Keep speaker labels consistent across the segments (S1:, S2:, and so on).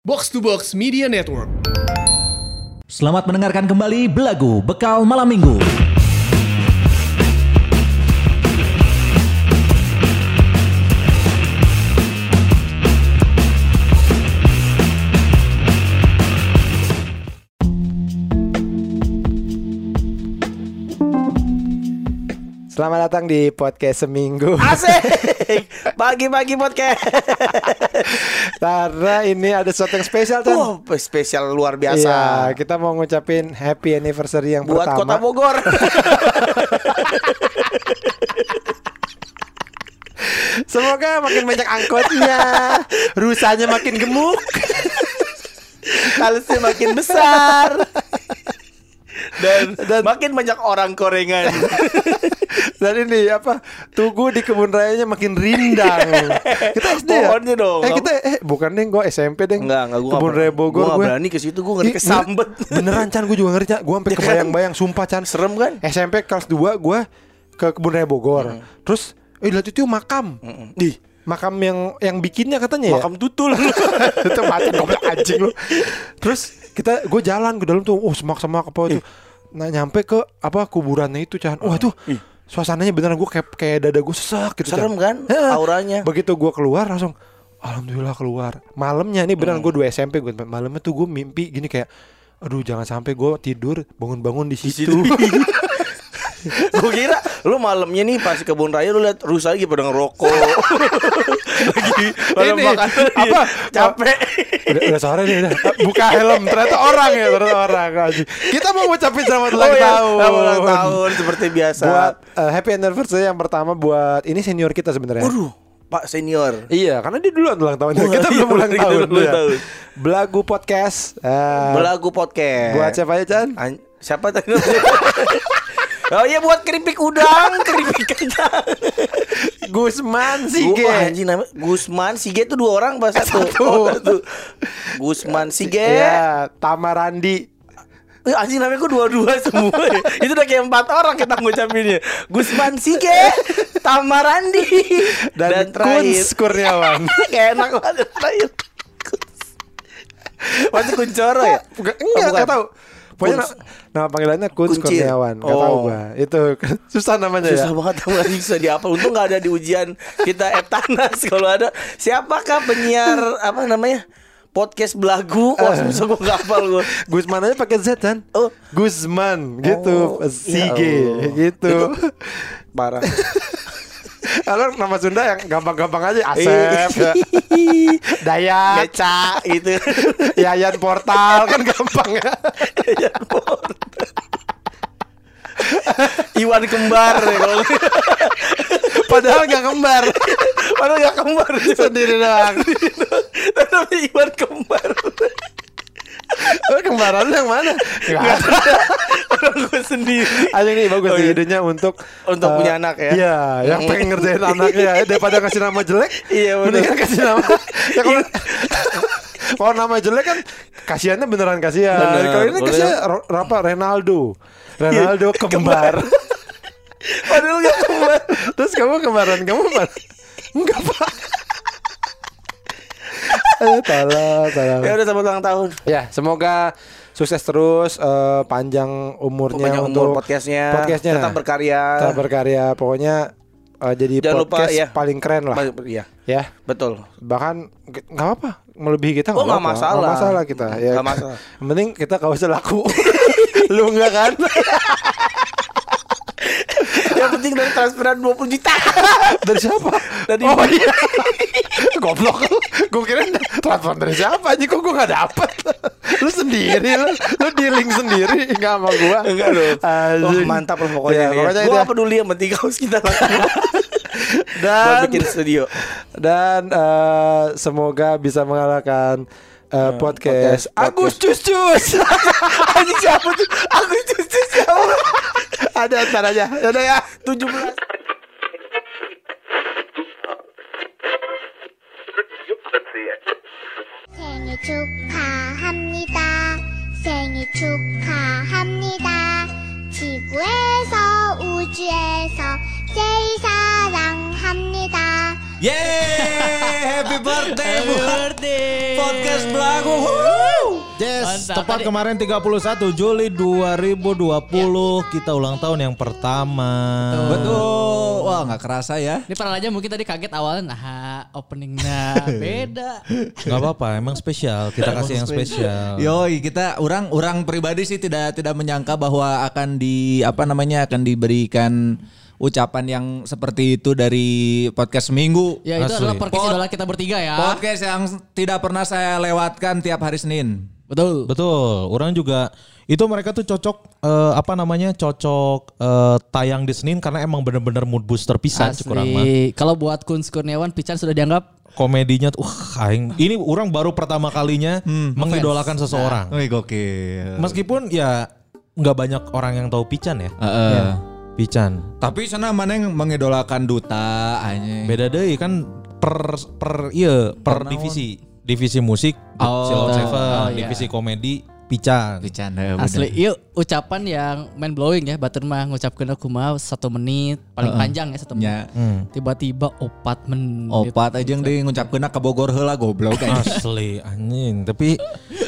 S1: Box to Box Media Network.
S2: Selamat mendengarkan kembali Belagu Bekal Malam Minggu.
S3: Selamat datang di podcast seminggu.
S4: Asik Pagi-pagi podcast
S3: Karena ini ada sesuatu yang spesial kan.
S4: Wah spesial luar biasa
S3: Iya, kita mau ngucapin happy anniversary yang
S4: Buat
S3: pertama.
S4: kota Bogor
S3: Semoga makin banyak angkotnya, rusanya makin gemuk.
S4: Halusnya makin besar dan, makin banyak orang korengan
S3: Dan ini apa? Tugu di kebun rayanya makin rindang. Kita SD ya?
S4: Pohonnya dong.
S3: Eh kita eh bukan deh, gue SMP deh.
S4: Enggak, enggak gua
S3: Kebun raya Bogor
S4: gua
S3: gue.
S4: berani ke situ, gua ngeri kesambet.
S3: bener- Beneran Chan, gue juga ngeri Chan. Gue sampai
S4: Ya kan?
S3: kebayang-bayang, sumpah Chan.
S4: Serem kan?
S3: SMP kelas 2 gue ke kebun raya Bogor. Terus eh lihat itu makam.
S4: Di
S3: Makam yang yang bikinnya katanya ya.
S4: makam tutul
S3: itu macam goblok anjing lu. Terus kita gue jalan ke dalam tuh, oh semak-semak apa itu. Nah nyampe ke apa kuburannya itu Chan. Wah tuh suasananya beneran gue kayak kayak dada gue sesak gitu.
S4: Serem kan?
S3: Heeh.
S4: Auranya.
S3: Begitu gue keluar langsung Alhamdulillah keluar. Malamnya ini beneran
S4: Mm.
S3: gue dua SMP gue malamnya tuh gue mimpi gini kayak aduh jangan sampai gue tidur bangun-bangun di situ.
S4: Gue kira lu malamnya nih pas kebun raya lu lihat rusa lagi pada ngerokok lagi pada
S3: Ini,
S4: makan
S3: apa?
S4: capek
S3: udah, udah sore nih udah buka helm ternyata orang ya ternyata orang anjing. Kita mau ngucapin selamat ulang
S4: Oh iya,
S3: tahun.
S4: selamat ulang tahun seperti biasa.
S3: Buat uh, happy anniversary yang pertama buat ini senior kita sebenarnya.
S4: Waduh, Pak senior.
S3: Iya, karena dia duluan ulang tahun.
S4: Oh,
S3: kita
S4: iya,
S3: belum ulang
S4: kita
S3: tahun.
S4: belum
S3: ya.
S4: tahun.
S3: Belagu podcast. Uh,
S4: Belagu podcast.
S3: Buat siapa ya, Chan?
S4: An- siapa tadi? oh iya buat keripik udang, keripik kentang.
S3: Gusman
S4: Sige.
S3: Sige.
S4: anjing namanya Gusman Sige itu dua orang bahasa satu.
S3: Satu.
S4: Oh, satu. Gusman Sige.
S3: Iya, Tamarandi.
S4: Eh, anjing namanya kok dua-dua semua ya? Itu udah kayak empat orang kita ngucapinnya Gusman Sige Tamarandi
S3: Dan, Kuns Kurniawan.
S4: Kayak enak banget terakhir Masih kuncoro ya?
S3: Bukan,
S4: Oh,
S3: enggak, enggak tahu. Pokoknya
S4: Kuns.
S3: na- nama panggilannya
S4: Kuncir.
S3: Kurniawan. Enggak
S4: Oh.
S3: tahu gua. Itu susah namanya
S4: Susah
S3: ya.
S4: banget nggak bisa dihafal Untung gak ada di ujian kita Eptanas Kalau ada Siapakah penyiar Apa namanya Podcast belagu Wah susah gue gak hafal gue
S3: Gusman aja pakai Z kan?
S4: Oh.
S3: Gusman gitu,
S4: Oh,
S3: Sige
S4: ya
S3: gitu.
S4: Parah
S3: Kalau nama Sunda yang gampang-gampang aja Asep, ya. Dayak,
S4: Beca gitu.
S3: Yayan Portal kan gampang ya.
S4: Iwan kembar ya kalau
S3: Padahal nggak kembar,
S4: Padahal gak kembar.
S3: Sendiri doang.
S4: Tapi Iwan kembar
S3: kembaran yang mana? Nggak ada.
S4: Gue sendiri
S3: Aja nih bagus
S4: Oh, iya.
S3: idenya untuk
S4: Untuk
S3: eh,
S4: punya anak ya?
S3: Iya, yang pengen ngerjain anaknya ya, daripada kasih nama jelek.
S4: Iya.
S3: Mendingan kasih nama. ya kalau kalau nama jelek kan kasihannya beneran kasihan.
S4: Bener.
S3: Kalau ini kasihan Ro- apa Ronaldo. Ronaldo kembar.
S4: Padahal gak kembar
S3: Terus kamu kembaran kamu apa? Enggak pak. Eh, tolong, tolong.
S4: Ya udah selamat ulang tahun
S3: Ya, semoga sukses terus, eh, panjang umurnya
S4: Banyak
S3: untuk
S4: umur podcastnya
S3: podcastnya.
S4: Tetap berkarya
S3: Tetap berkarya. Pokoknya eh, jadi
S4: Jangan lupa,
S3: podcast
S4: ya.
S3: paling keren lah.
S4: Iya
S3: Ya,
S4: betul
S3: bahkan nggak apa, melebihi kita
S4: Oh, nggak
S3: apa-apa.
S4: masalah.
S3: Nggak masalah kita. Ya,
S4: Nggak masalah.
S3: Yang penting kita gak usah laku. Lu enggak kan?
S4: Yang penting dari transferan 20 juta
S3: dari siapa?
S4: Dari
S3: oh iya. Goblok. Gue kira transfer dari siapa aja kok gue gak dapet. lu sendiri lu, lu dealing sendiri enggak sama gua.
S4: Enggak Wah
S3: Anjing.
S4: mantap lah pokoknya,
S3: Ya,
S4: ya.
S3: pokoknya
S4: Gue
S3: itu.
S4: gak peduli yang penting kaos kita laku Buat
S3: Dan
S4: bikin studio
S3: dan eh, semoga bisa mengalahkan eh, podcast,
S4: podcast-
S3: Agus Cus Cus.
S4: Anjing siapa tuh Aku cucu siapa
S3: Ada antaranya. Yaudah ya.
S4: 17
S5: 생일 축하합니다. 생일 축하합니다. 지구에서 우주에서 제일 사랑합니다.
S2: Yeay, happy birthday buat
S6: birthday.
S2: podcast belagu.
S7: Yes,
S6: Mantap.
S7: tepat
S6: Tadi-
S7: kemarin 31 Juli 2020 kita ulang tahun yang pertama.
S2: Betul. Wah, nggak kerasa ya.
S6: Ini para aja mungkin tadi kaget awalnya nah openingnya beda.
S7: Gak apa-apa, emang spesial. Kita kasih yang spesial.
S2: Yoi, kita orang orang pribadi sih tidak tidak menyangka bahwa akan di apa namanya akan diberikan ucapan yang seperti itu dari podcast seminggu.
S6: Ya itu
S7: Asli.
S6: adalah podcast
S2: Pod-
S6: idola kita bertiga ya.
S2: Podcast yang tidak pernah saya lewatkan tiap hari Senin.
S6: Betul.
S7: Betul, orang juga itu mereka tuh cocok eh, apa namanya cocok eh, tayang di Senin karena emang bener-bener mood booster pisan cek urang mah.
S6: Kalau buat Kun Kurniawan Pican sudah dianggap
S7: Komedinya tuh, aing ini orang baru pertama kalinya mengidolakan seseorang.
S2: Wih gokil.
S7: Meskipun ya nggak banyak orang yang tahu Pican ya.
S2: Heeh.
S7: Pican.
S2: Tapi sana mana yang mengidolakan duta aja.
S7: Beda deh kan per per iya per
S2: Per
S7: divisi. Divisi musik
S2: Oh.
S7: Silon Seven,
S6: Oh, iya.
S7: divisi komedi Pican.
S2: Bercanda
S6: asli. Yuk ucapan yang mind blowing ya. Batur mah ngucapkeun aku mah satu menit paling panjang ya satu menit.
S2: Ya.
S7: Hmm.
S6: Tiba-tiba opat menit.
S2: Opat aja yang di ngucapkeun ke Bogor heula goblok aja.
S7: Asli anjing. Tapi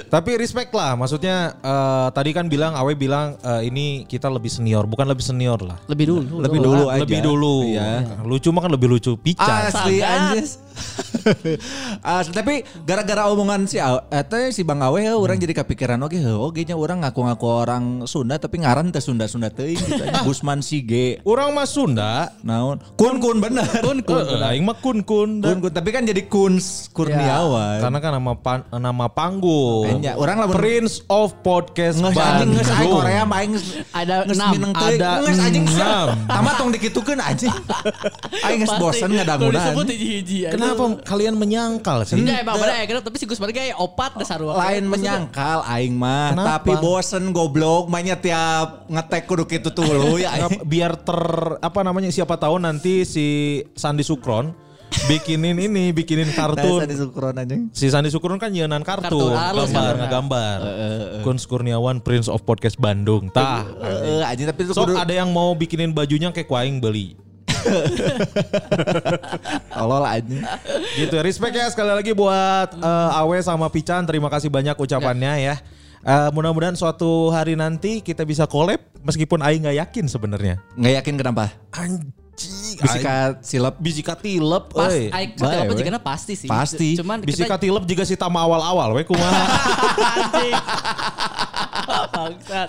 S7: tapi respect lah. Maksudnya eh, tadi kan bilang Awe bilang eh, ini kita lebih senior, bukan lebih senior lah.
S6: Lebih dulu.
S2: Lebih dulu aja.
S7: Lebih dulu.
S2: Iya.
S7: Lucu mah kan lebih lucu Pican.
S2: Asli anjis. Asli tapi gara-gara omongan si Awe, eta si Bang Awe ya orang jadi kepikiran oke oke nya orang ngaku-ngaku orang Sunda tapi ngaran teh Sunda-Sunda teuing gitu aja. Gusman Sige.
S7: Orang mah Sunda.
S2: Naon? Kun kun bener. Kun
S7: Eh, aing mah kun kun.
S2: Kun kun tapi kan jadi Kuns Kurniawan.
S7: Karena kan nama pan- nama panggung.
S2: Enya, orang lamun-
S7: Prince of Podcast
S2: Nges anjing nges aing
S7: Bandung.
S2: Korea mah aing
S6: Ada enam.
S7: Ada
S2: Nges anjing
S7: enam.
S2: Tamat tong dikitukeun anjing. Aing geus bosen ngadangunan.
S7: Kenapa kalian menyangkal sih?
S6: Enggak emang bener ya tapi si Gus Mari kayak opat dasar
S2: lain menyangkal aing mah
S7: Kenapa?
S2: tapi bosen goblok mainnya tiap ngetek kudu kitu tuh ya.
S7: Nggak, biar ter apa namanya siapa tahu nanti si Sandi Sukron bikinin ini bikinin kartun.
S2: Di sukron anjing
S7: si Sandi Sukron kan nyeunaan kartun
S6: Kartun, halus
S7: gambar
S6: kan.
S7: ngegambar Kunz Kurniawan Prince of Podcast Bandung tah.
S2: Anjing tapi
S7: so
S2: kudu
S7: ada yang mau bikinin bajunya kayak kuaing beli.
S2: Tolol anjing.
S7: Gitu respect ya sekali lagi buat eh, Awe sama Pican. Terima kasih banyak ucapannya ya Eh, mudah-mudahan suatu hari nanti kita bisa collab meskipun Aing nggak yakin sebenarnya
S2: nggak yakin kenapa
S7: anjing
S2: bisika silap
S7: bisika tilep
S6: Pas,
S2: bae,
S6: apa jika pasti sih.
S2: Pasti.
S6: Cuman
S7: Bisika
S6: kita
S7: tilep juga si tama awal-awal we kumaha.
S6: anjing. Bangsat.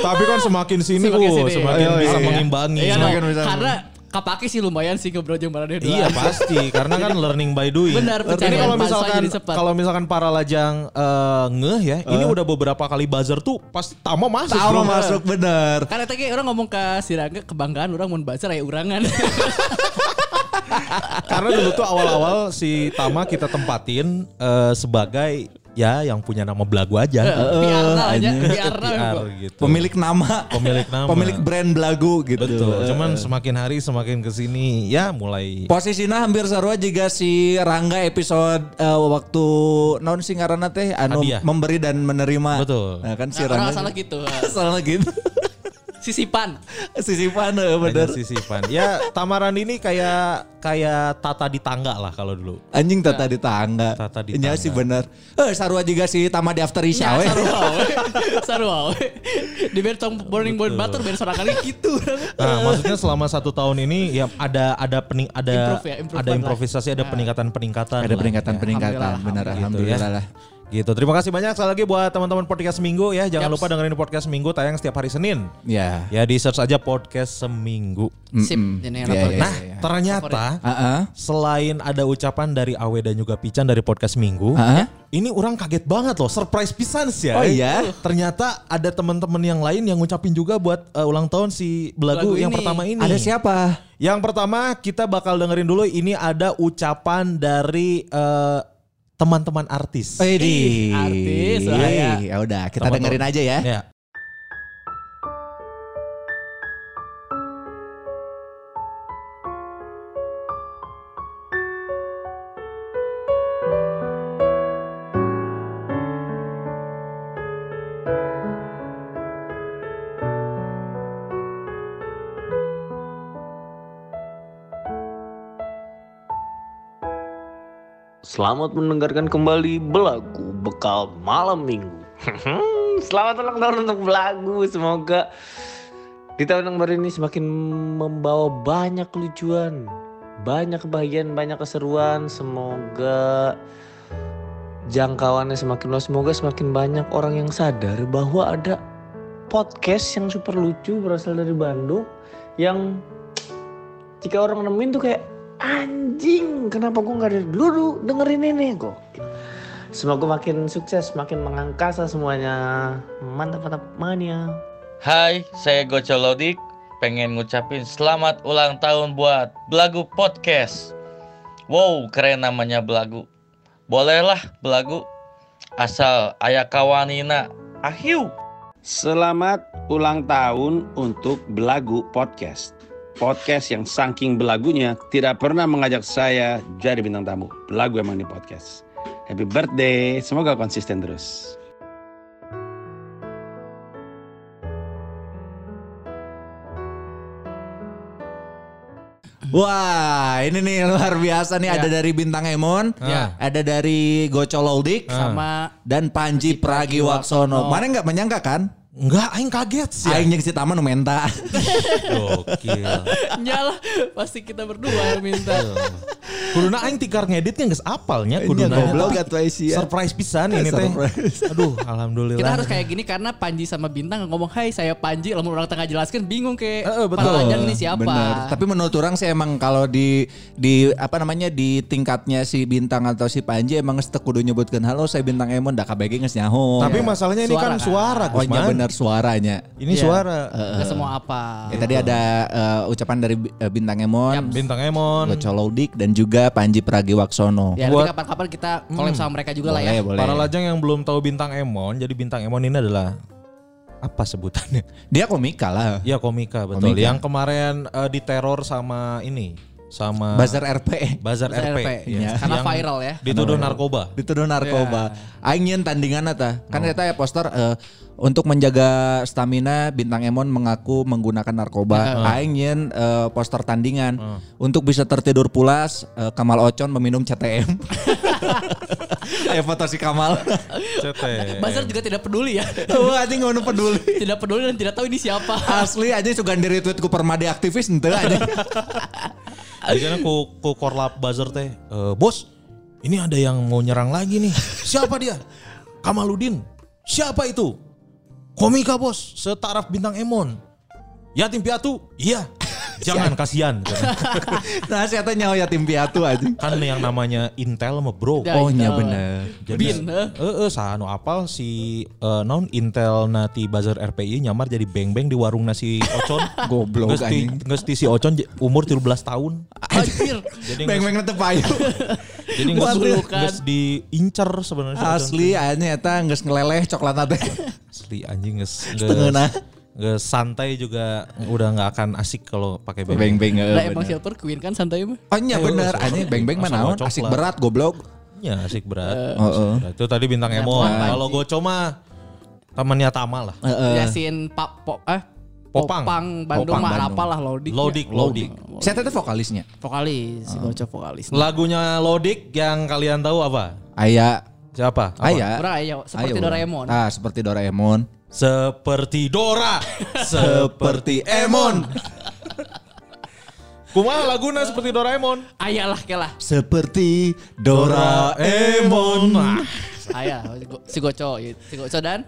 S7: Tapi kan semakin sini,
S6: Semakin
S7: uh,
S6: sini.
S7: semakin
S2: Iya,
S7: bisa
S2: iya.
S7: mengimbangi.
S6: Iya,
S2: Semakin bisa.
S6: karena kapake sih lumayan sih ngobrol jeung Maradona.
S7: Iya pasti karena kan learning by doing.
S6: Benar,
S7: Ini kalau misalkan kalau misalkan para lajang eh, ngeh ya, ini udah beberapa kali buzzer tuh pas tama masuk.
S2: sama
S7: bro.
S2: masuk bener
S6: Karena tadi orang ngomong ke Sirangga kebanggaan orang mau baca kayak urangan.
S7: Karena dulu tuh awal-awal si Tama kita tempatin eh, sebagai ya yang punya nama belagu aja.
S6: Biarna aja,
S2: anjing.
S6: biarna.
S7: PR gitu.
S2: pemilik nama
S7: Pemilik nama.
S2: pemilik brand belagu gitu
S7: Betul. Cuman semakin hari semakin ke sini ya mulai
S2: Posisinya hampir sarua juga si Rangga episode eh, waktu non sing ngaranna teh anu
S7: Hadiah.
S2: memberi dan menerima.
S7: Betul.
S2: Nah, kan si
S6: Nah,
S2: Rangga.
S6: salah gitu.
S2: Salah gitu.
S6: Sisipan.
S2: Sisipan eh, bener.
S7: Hanya sisipan. Ya Tamaran ini kayak kayak tata di tangga lah kalau dulu.
S2: Anjing tata di tangga.
S7: Tata di
S2: Nya
S7: tangga.
S2: sih bener. Eh sarua juga si Tama di after Isya we.
S6: Saru wae. Saru wae. Di bertong burning board batur beres sorangan gitu.
S7: Nah, maksudnya selama satu tahun ini ya ada ada pening ada
S6: Improve ya, improve
S7: ada
S6: lah.
S7: improvisasi, ada peningkatan peningkatan.
S2: Ada peningkatan-peningkatan
S6: Alhamdulillah,
S2: benar
S7: Gitu
S2: alhamdulillah
S7: ya.
S2: lah.
S7: Gitu. Terima kasih banyak sekali lagi buat teman-teman podcast Seminggu ya. Jangan
S6: Yaps.
S7: lupa dengerin podcast Seminggu tayang setiap hari Senin.
S2: Ya.
S7: Ya di search aja podcast Seminggu.
S6: Sip.
S2: Iya,
S6: apa?
S2: iya,
S7: Nah,
S2: iya.
S7: ternyata
S2: Heeh.
S7: selain ada ucapan dari Awe dan juga Pican dari podcast Minggu,
S2: Heeh.
S7: ini orang kaget banget loh, surprise pisan sih ya.
S2: Oh iya?
S7: Ternyata ada teman-teman yang lain yang ngucapin juga buat uh, ulang tahun si belagu
S6: Belagu
S7: yang
S6: ini.
S7: pertama ini.
S2: Ada siapa?
S7: Yang pertama kita bakal dengerin dulu ini ada ucapan dari eh, teman-teman artis.
S2: Edi.
S6: artis, bahaya.
S2: Ya udah, kita
S7: Teman-teman.
S2: dengerin aja ya.
S7: Ya.
S8: Selamat mendengarkan kembali Belagu Bekal Malam Minggu. Selamat ulang tahun untuk Belagu. Semoga di tahun yang baru ini semakin membawa banyak kelucuan, banyak kebahagiaan, banyak keseruan. Semoga jangkauannya semakin luas. Semoga semakin banyak orang yang sadar bahwa ada podcast yang super lucu berasal dari Bandung yang jika orang nemuin tuh kayak anjing kenapa gue nggak dari dulu dengerin ini kok semoga makin sukses makin mengangkasa semuanya mantap mantap mania
S9: Hai, saya Goco Lodik. Pengen ngucapin selamat ulang tahun buat Belagu Podcast. Wow, keren namanya Belagu. Bolehlah Belagu. Asal ayah kawanina. Ahiu.
S10: Selamat ulang tahun untuk Belagu Podcast. Podcast yang saking belagunya tidak pernah mengajak saya jadi bintang tamu. Belagu emang di podcast. Happy birthday, semoga konsisten terus.
S2: Wah, ini nih luar biasa nih ada dari Bintang Emon,
S11: Ya.
S2: ada dari Gocololdik
S11: Sama
S2: dan Panji Pragiwaksono. Mana nggak menyangka kan?
S7: Enggak, aing kaget sih.
S2: Aing jeung si Taman nu menta.
S7: Gokil.
S11: Nyala pasti kita berdua yang minta.
S7: Kuduna aing tikar ngeditnya geus apalnya
S2: Ini
S7: kuduna.
S2: goblok atuh Asia.
S7: Surprise pisan ini teh. Aduh, alhamdulillah.
S11: Kita harus kayak gini karena Panji sama Bintang ngomong Hai saya Panji Lalu orang tengah jelaskan bingung kayak
S7: Eh, eh, betul.
S11: Para lajang ini siapa
S2: Bener. Tapi menurut orang sih emang kalau di di apa namanya di tingkatnya si Bintang atau si Panji emang geus kudu nyebutkeun halo saya Bintang Emon da KBG geus nyaho.
S7: Tapi masalahnya ini
S11: Suara
S7: kan
S11: kan?
S7: suara,
S2: oh iya Bener suaranya.
S7: Ini
S11: Iya.
S7: suara.
S11: Nggak semua apa
S2: Ya, tadi ada eh, ucapan dari eh, Bintang Emon,
S7: Bintang Emon.
S2: Gocololdik dan juga Panji Pragiwaksono.
S11: Ya
S7: Buat-
S11: nanti kapan-kapan kita collab sama mereka juga lah
S2: boleh,
S11: ya
S2: boleh.
S7: Para lajang yang belum tahu Bintang Emon, jadi Bintang Emon ini adalah apa sebutannya?
S2: Dia komika lah.
S7: Ya komika betul.
S2: Komika.
S7: Yang kemarin eh, diteror sama ini, sama
S2: Buzzer RP.
S7: Bazar
S11: Buzzer
S7: RP.
S11: RP,
S7: ya.
S11: Karena
S7: Yang
S11: viral ya
S7: Dituduh narkoba.
S2: dituduh narkoba. Aing nyeun tandingan eta. Kan eta ya poster eh, untuk menjaga stamina Bintang Emon mengaku menggunakan narkoba. Aing nyeun eh, poster tandingan untuk bisa tertidur pulas eh, Kamal Ocon meminum CTM. Ayo foto si Kamal.
S7: CT.
S11: Bazar juga tidak peduli ya
S2: Tuh anjing ngono peduli.
S11: Tidak peduli dan tidak tahu ini siapa
S2: Asli aja suka di retweet ku permadi aktivis ente aja.
S7: Jadi kan ku, ku korlap buzzer teh, "Eh, bos, ini ada yang mau nyerang lagi nih. Siapa dia? Kamaludin. Siapa itu? Komika bos, setaraf bintang Emon. Yatim piatu? Iya. Jangan kasihan.
S2: nah si eta nyawa yatim piatu aja.
S7: kan yang namanya Intel mah bro.
S11: Ya,
S2: Oh nya
S11: Intel.
S2: bener.
S11: Bin, eh.
S7: Eh, eh, sanu apal si eh, non Intel nati buzzer RPI nyamar jadi beng-beng di warung nasi Ocon.
S2: Goblok
S7: Geus
S2: anjing.
S7: geus ti si Ocon umur 13 tahun.
S11: Anjir
S7: Jadi
S2: Beng-beng teu payu.
S7: Jadi nggak
S11: Waduh,
S7: nggak diincar sebenarnya. si Ocon.
S2: Asli anjing eta geus ngeleleh coklat teh.
S7: Asli anjing nggak
S2: Setengahna.
S7: Nggak santai juga udah nggak akan asik kalau pakai beng.
S2: Beng-beng
S11: Lah
S2: heeh.
S11: emang
S2: bener.
S11: Silver Queen kan santai mah
S2: Oh iya bener,
S7: Ayo,
S2: anjing beng-beng
S7: sama
S2: mana asik berat goblok.
S7: Ya asik berat.
S2: Heeh.
S7: Nah, Itu tadi bintang
S11: Ya,
S7: Emon.
S11: Panji.
S7: Kalau Goco mah temannya Tama lah.
S2: Heeh.
S11: Yasin Pak Pop eh
S7: Popang.
S11: Popang Bandung
S2: Popang
S11: mah apalah Lodik
S7: Lodik, Lodik.
S2: Saya teh vokalisnya.
S11: Vokalis si Goco vokalis
S7: Lagunya Lodik yang kalian tahu apa?
S2: Aya
S7: Siapa? Apa?
S2: Aya.
S11: Orang ayo seperti
S2: Ayo.
S11: Doraemon
S2: Ah, seperti Doraemon.
S7: Seperti Dora.
S2: Seperti Emon.
S7: Kumaha laguna seperti Doraemon?
S11: Ayalah kelah
S2: Seperti Doraemon.
S11: Ayah si Goco si Goco dan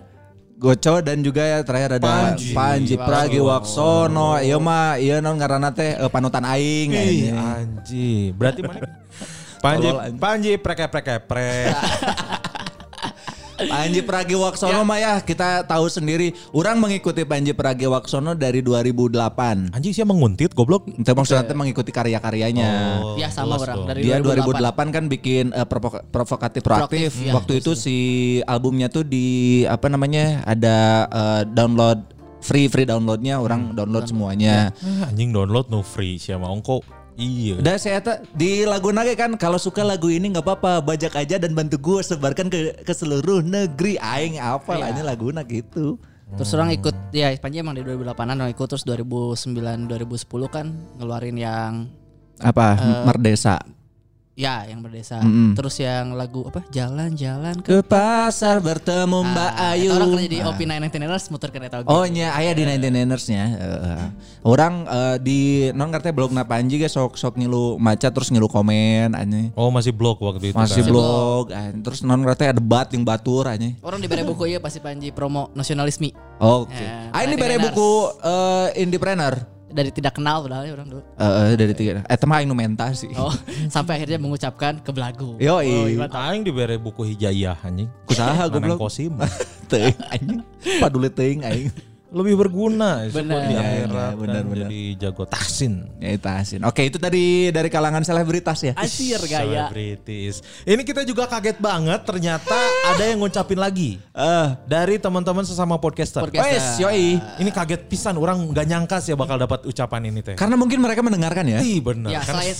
S2: Goco dan juga ya terakhir ada
S7: Panji.
S2: Panji, Pragiwaksono. Iya mah iya non ngaranna teh eh, panutan aing.
S7: Ih, anji. Berarti mana? Panji. Panji preke preke prek.
S2: Panji Pragiwaksono mah ya kita tahu sendiri. Orang mengikuti Panji Pragiwaksono dari 2008.
S7: Anjing sih menguntit goblok.
S2: Itu maksudnya teh mengikuti karya-karyanya.
S7: Oh,
S11: Ya sama orang dari
S2: Dia
S11: 2008.
S2: 2008 kan bikin eh, provoka- provokatif proaktif.
S11: Proaktif, iya.
S2: Waktu itu si albumnya tuh di apa namanya ada eh, download free free downloadnya orang download semuanya.
S7: Ah, anjing download no free siapa ongko. Iya.
S2: Udah saya tuh di lagu nage kan kalau suka lagu ini nggak apa-apa bajak aja dan bantu gue sebarkan ke ke seluruh negeri aing apa lah
S11: Iya.
S2: ini lagu gitu.
S11: Terus orang ikut ya Panji emang di 2008an orang ikut terus 2009 2010 kan ngeluarin yang
S2: Apa Merdesa.
S6: Ya, yang berdesa.
S2: Mm-mm.
S6: Terus yang lagu apa? Jalan-jalan
S2: Ke
S6: ke
S2: pasar bertemu Mbak
S6: Ah,
S2: Ayu.
S6: eta Orang kerja di
S2: Ah.
S6: Opi 99ers muter ke eta oge.
S2: Oh nya aya di 99ers nya. Heeh. Orang eh, di non katanya blog na panji ge sok sok ngilu maca terus ngilu komen anya.
S7: Oh masih blog waktu itu.
S2: Masih
S7: kan?
S2: blog. ah, Terus non katanya ada debat yang batur anya.
S6: Orang diberi buku ya pasti Panji promo nasionalisme.
S2: Oke.
S6: Ya,
S2: Ah ini bare
S6: 99ers.
S2: buku eh Indiepreneur.
S6: Dari tidak kenal padahal ya orang dulu.
S2: Eh, eh, dari tiga. Eh teman aing nu menta sih.
S6: Oh, sampai akhirnya mengucapkan ke belagu.
S2: Yo,
S6: Oh,
S2: iya.
S7: Aing dibere buku hijayah anjing.
S2: Kusaha goblok.
S7: kosim.
S2: Teuing anjing. Paduli teuing aing.
S7: Lebih berguna
S6: Benar.
S7: di
S2: Iya,
S7: akhirat
S2: iya,
S7: kan
S2: benar, benar.
S7: jadi jago tahsin.
S2: Ya itu asin. Oke, itu dari dari kalangan selebritas ya.
S6: Asir gaya.
S7: Selebritis. Ini kita juga kaget banget ternyata ada yang ngucapin lagi
S2: Eh,
S7: dari teman-teman sesama podcaster.
S6: Podcast.
S2: wes, yoi.
S7: Ini kaget pisan orang nggak nyangka sih bakal dapat ucapan ini teh.
S2: Karena mungkin mereka mendengarkan ya.
S7: Ih bener.
S6: Ya,
S7: Karena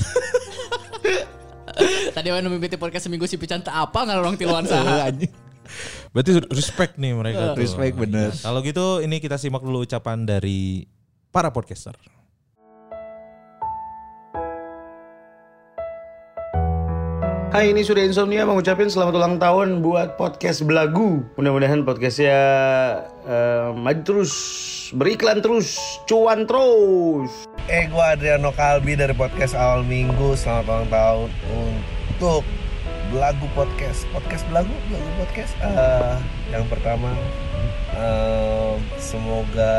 S6: Tadi anu mimiti podcast seminggu si Pican tak apa nggak orang tiluan saha.
S7: Berarti respect nih mereka tuh.
S2: Respect bener.
S7: Kalau gitu ini kita simak dulu ucapan dari para podcaster.
S8: Hai ini sudah insomnia mengucapin selamat ulang tahun buat podcast Belagu. Mudah-mudahan podcastnya eh, maju terus, beriklan terus, cuan terus.
S12: Eh, gue Adriano Kalbi dari podcast Awal Minggu. Selamat ulang tahun untuk Belagu Podcast. Podcast Belagu, Belagu Podcast. Eh, yang pertama, eh, semoga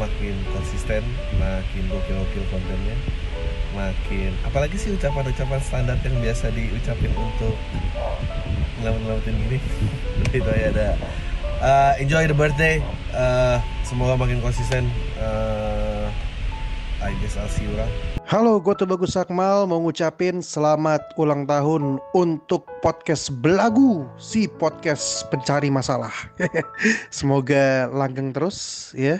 S12: makin konsisten, makin gokil-gokil kontennya, makin. Apalagi sih ucapan-ucapan standar yang biasa diucapin untuk ngelamun-ngelamatin gini. Itu aja ada. Eh, enjoy the birthday. Eh, semoga makin konsisten. Eh,
S3: Halo, gue tuh Bagus Akmal mau ngucapin selamat ulang tahun untuk podcast Belagu, si podcast pencari masalah. semoga langgeng terus ya.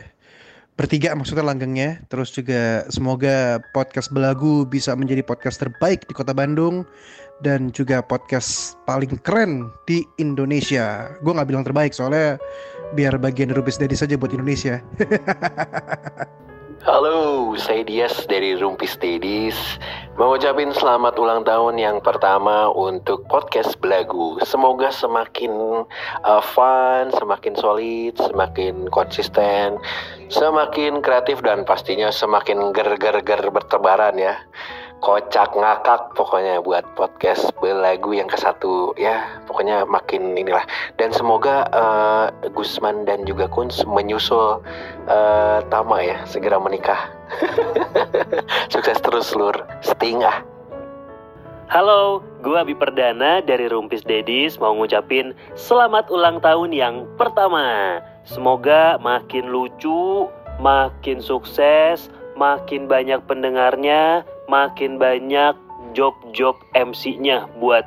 S3: Bertiga maksudnya langgengnya. Terus juga semoga podcast Belagu bisa menjadi podcast terbaik di kota Bandung dan juga podcast paling keren di Indonesia. Gue nggak bilang terbaik soalnya biar bagian Rubis Daddy saja buat Indonesia.
S13: Halo, saya Dias dari Rumpis Dedis. Mau ucapin selamat ulang tahun yang pertama untuk podcast Belagu. Semoga semakin uh, fun, semakin solid, semakin konsisten, semakin kreatif dan pastinya semakin ger-ger-ger bertebaran ya. Kocak ngakak pokoknya buat podcast Belagu yang ke satu ya. Pokoknya makin inilah. Dan semoga uh, Gusman dan juga Kunz menyusul eh Tama ya segera menikah. Sukses terus lur. Sting ah.
S14: Halo, gua Abi Perdana dari Rumpis Dedis mau ngucapin selamat ulang tahun yang pertama. Semoga makin lucu, makin sukses, makin banyak pendengarnya, makin banyak job-job MC-nya buat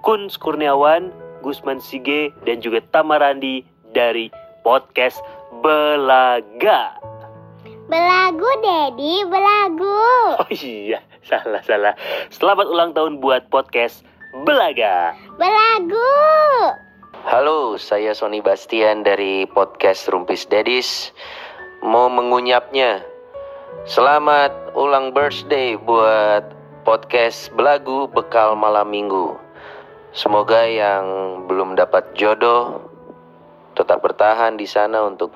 S14: Kun Kurniawan, Gusman Sige, dan juga Tamarandi dari podcast Belaga.
S5: Belagu, Dedi, belagu.
S14: Oh iya, salah salah. Selamat ulang tahun buat podcast Belaga.
S5: Belagu.
S13: Halo, saya Sony Bastian dari podcast Rumpis Dedis. Mau mengunyapnya. Selamat ulang birthday buat podcast Belagu Bekal Malam Minggu. Semoga yang belum dapat jodoh tetap bertahan di sana untuk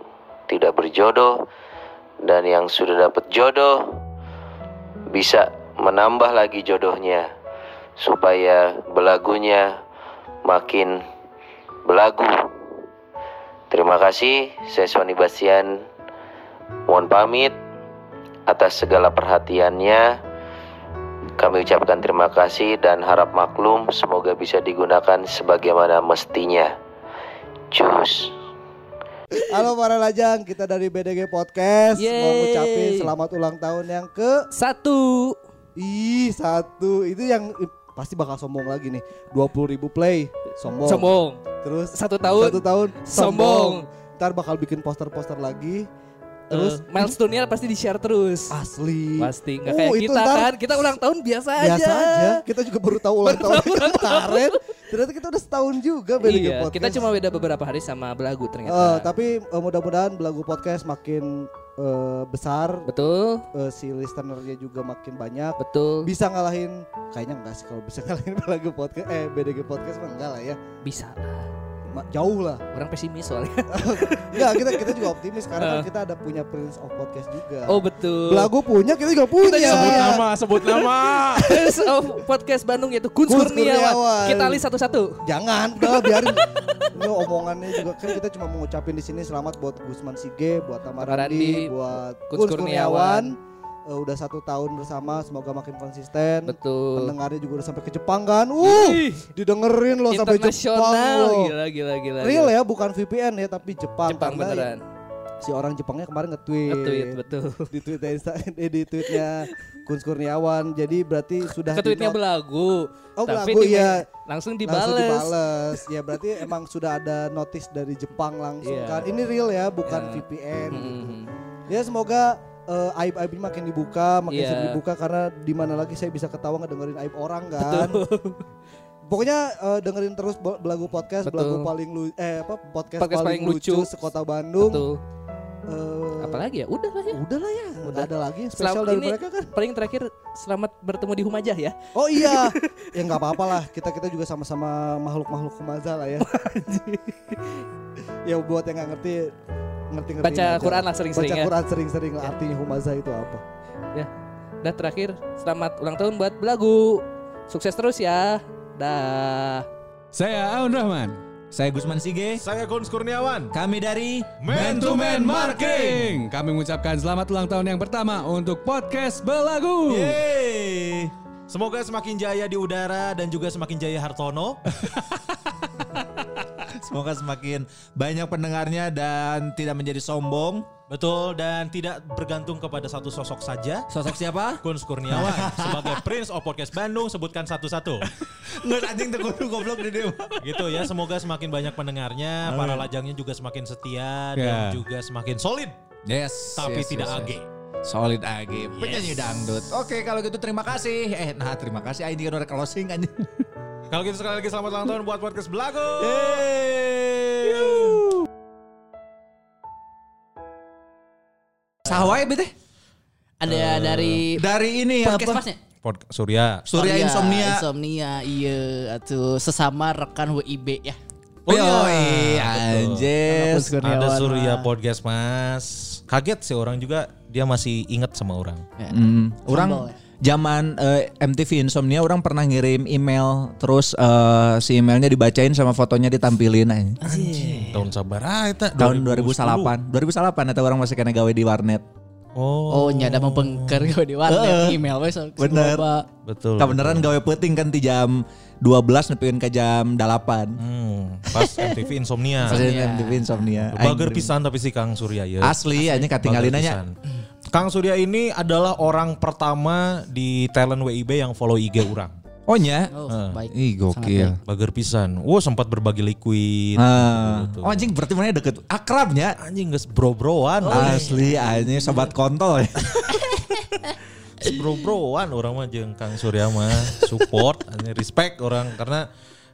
S13: tidak berjodoh dan yang sudah dapat jodoh bisa menambah lagi jodohnya supaya belagunya makin belagu. Terima kasih, saya Sony Bastian. Mohon pamit atas segala perhatiannya. Kami ucapkan terima kasih dan harap maklum semoga bisa digunakan sebagaimana mestinya. Cus.
S15: Halo para lajang, kita dari BDG Podcast mau
S6: Yeay.
S15: ngucapin selamat ulang tahun yang ke
S6: Satu.
S15: Ih satu itu yang pasti bakal sombong lagi nih 20 ribu play sombong
S6: Sombong.
S15: terus
S6: Satu tahun.
S15: satu tahun
S6: Sombong.
S15: ntar bakal bikin poster-poster lagi
S6: Terus
S15: terus
S6: milestone-nya pasti di-share terus.
S15: asli
S6: Pasti nggak
S15: Oh,
S6: kayak kita
S15: ntar-
S6: kan. Kita ulang tahun biasa,
S15: biasa
S6: aja.
S15: aja kita juga baru tahu ulang tahun kemarin ternyata kita udah setahun juga BDG
S6: Iya,
S15: Podcast
S6: kita cuma beda beberapa hari sama belagu ternyata.
S15: Eh, tapi eh, mudah-mudahan belagu podcast makin eh, besar.
S11: Betul.
S15: Eh, si listenernya juga makin banyak.
S11: Betul.
S15: Bisa ngalahin kayaknya enggak sih kalau bisa ngalahin lagu podcast eh BDG podcast mah enggak lah ya.
S11: Bisa
S15: Ma- jauh lah.
S11: Orang pesimis soalnya.
S15: Enggak, kita kita juga optimis karena kan
S11: Eh.
S15: kita ada punya Prince of Podcast juga.
S11: Oh betul.
S15: Belagu punya, kita juga punya.
S11: Sebut nama,
S7: sebut nama.
S11: Prince of Podcast Bandung yaitu Kun Kurniawan. Kita list satu-satu.
S15: Jangan, udah biarin. Ini omongannya juga kan kita cuma mau ngucapin di sini selamat buat Gusman Sige, buat
S11: Tamarandi,
S15: buat
S11: Kun Kurniawan.
S15: Kurniawan. Eh, udah satu tahun bersama, semoga makin konsisten.
S11: Betul.
S15: Pendengarnya juga udah sampai ke Jepang kan. Uh, didengerin loh sampai Jepang loh.
S11: Gila, gila, gila.
S15: Real ya, bukan VPN ya, tapi Jepang.
S11: Jepang beneran.
S15: Si orang Jepangnya kemarin nge-tweet.
S11: Nge-tweet, betul.
S15: Di tweetnya Insta, eh, di tweetnya Kun Kurniawan. Jadi berarti sudah
S11: Ke tweetnya belagu.
S15: Oh
S11: Tapi
S15: belagu ya
S11: Langsung
S15: Langsung
S11: dibales.
S15: dibales. Ya berarti emang sudah ada notice dari Jepang langsung
S11: Iya.
S15: kan. Ini real ya, bukan
S11: Iya.
S15: VPN.
S11: Hmm,
S15: gitu.
S11: hmm.
S15: Ya semoga eh, aib-aib ini makin dibuka, makin
S11: Iya.
S15: sering dibuka karena di mana lagi saya bisa ketawa ngedengerin aib orang kan. Pokoknya eh, dengerin terus belagu podcast,
S11: Betul.
S15: belagu paling lu eh apa podcast,
S11: Podcast
S15: paling,
S11: paling
S15: lucu,
S11: lucu.
S15: sekota Bandung.
S11: Betul.
S15: Eh,
S11: Apalagi ya? Udah lah ya.
S15: Udah lah ya.
S11: Udah.
S15: Ada lagi yang spesial
S11: Selamat
S15: dari
S11: ini
S15: mereka kan.
S11: Paling terakhir selamat bertemu di Humajah ya.
S15: Oh iya, ya nggak apa-apa lah. Kita kita juga sama-sama makhluk-makhluk kemaza lah ya. ya buat yang nggak ngerti, ngerti-ngerti.
S11: Baca Quran lah sering-sering
S15: Baca
S11: ya.
S15: Quran sering-sering lah. Artinya humaza itu apa?
S11: Ya. Dan terakhir selamat ulang tahun buat belagu. Sukses terus ya. Dah.
S2: Saya Aun Rahman. Saya Gusman Sige.
S7: Saya Gun Kurniawan.
S2: Kami dari
S7: Man to Man Marketing.
S16: Kami mengucapkan selamat ulang tahun yang pertama untuk podcast Belagu.
S7: Yeay. Semoga semakin jaya di udara dan juga semakin jaya Hartono.
S2: Semoga semakin banyak pendengarnya dan tidak menjadi sombong.
S7: Betul dan tidak bergantung kepada satu sosok saja.
S2: Sosok siapa?
S7: Kun Kurniawan sebagai Prince of Podcast Bandung sebutkan satu-satu.
S2: Nggak anjing tuh kudu goblok di dia.
S7: gitu ya semoga semakin banyak pendengarnya,
S2: Amin.
S7: para lajangnya juga semakin setia dan
S2: Ya.
S7: juga semakin solid.
S2: Yes.
S7: Tapi
S2: yes,
S7: tidak
S2: yes,
S7: age.
S2: yes. Solid AG, penyanyi dangdut. Oke, kalau gitu terima kasih. Eh, nah terima kasih. Ini kan udah closing anjing.
S7: Kalau gitu sekali lagi selamat ulang tahun buat podcast Belagu.
S2: Sawai bete.
S11: Ada dari
S2: Dari ini
S11: podcast
S2: apa?
S11: masnya.
S7: Pod Surya.
S2: Surya Insomnia.
S11: Insomnia, iya atuh sesama rekan WIB ya.
S2: Oh,
S7: iya,
S2: anjir.
S7: Ada Surya Podcast Mas. Kaget sih orang juga dia masih inget sama orang.
S2: Hmm, orang zaman eh, MTV Insomnia orang pernah ngirim email terus eh, si emailnya dibacain sama fotonya ditampilin aja.
S7: Tahun sabar ah eta
S2: Tahun
S7: 2010.
S2: 2008. 2008 atau orang masih kena gawe di warnet.
S7: Oh.
S11: Oh, nyada mempengker gue di warnet
S2: Heeh.
S11: email we sok
S2: Bener.
S7: Betul.
S2: Kebenaran gawe peting kan di jam 12 nepikeun ke jam 8.
S7: Hmm, pas MTV Insomnia.
S2: Pas MTV Insomnia.
S7: Bager pisan tapi si Kang Surya ya.
S2: Asli, anjing
S7: Bager
S2: aja.
S7: pisan. Kang Surya ini adalah orang pertama di talent WIB yang follow IG orang.
S2: Oh nya?
S11: Oh,
S7: Heeh.
S11: baik.
S2: Ih gokil.
S7: Bager pisan. Wah sempat berbagi liquid. Gitu.
S2: Oh anjing berarti mana deket akrabnya?
S7: Anjing geus bro-broan.
S2: Asli anjing sobat kontol ya.
S7: bro-broan orang mah jeung Kang Surya mah support, anjing, respect orang karena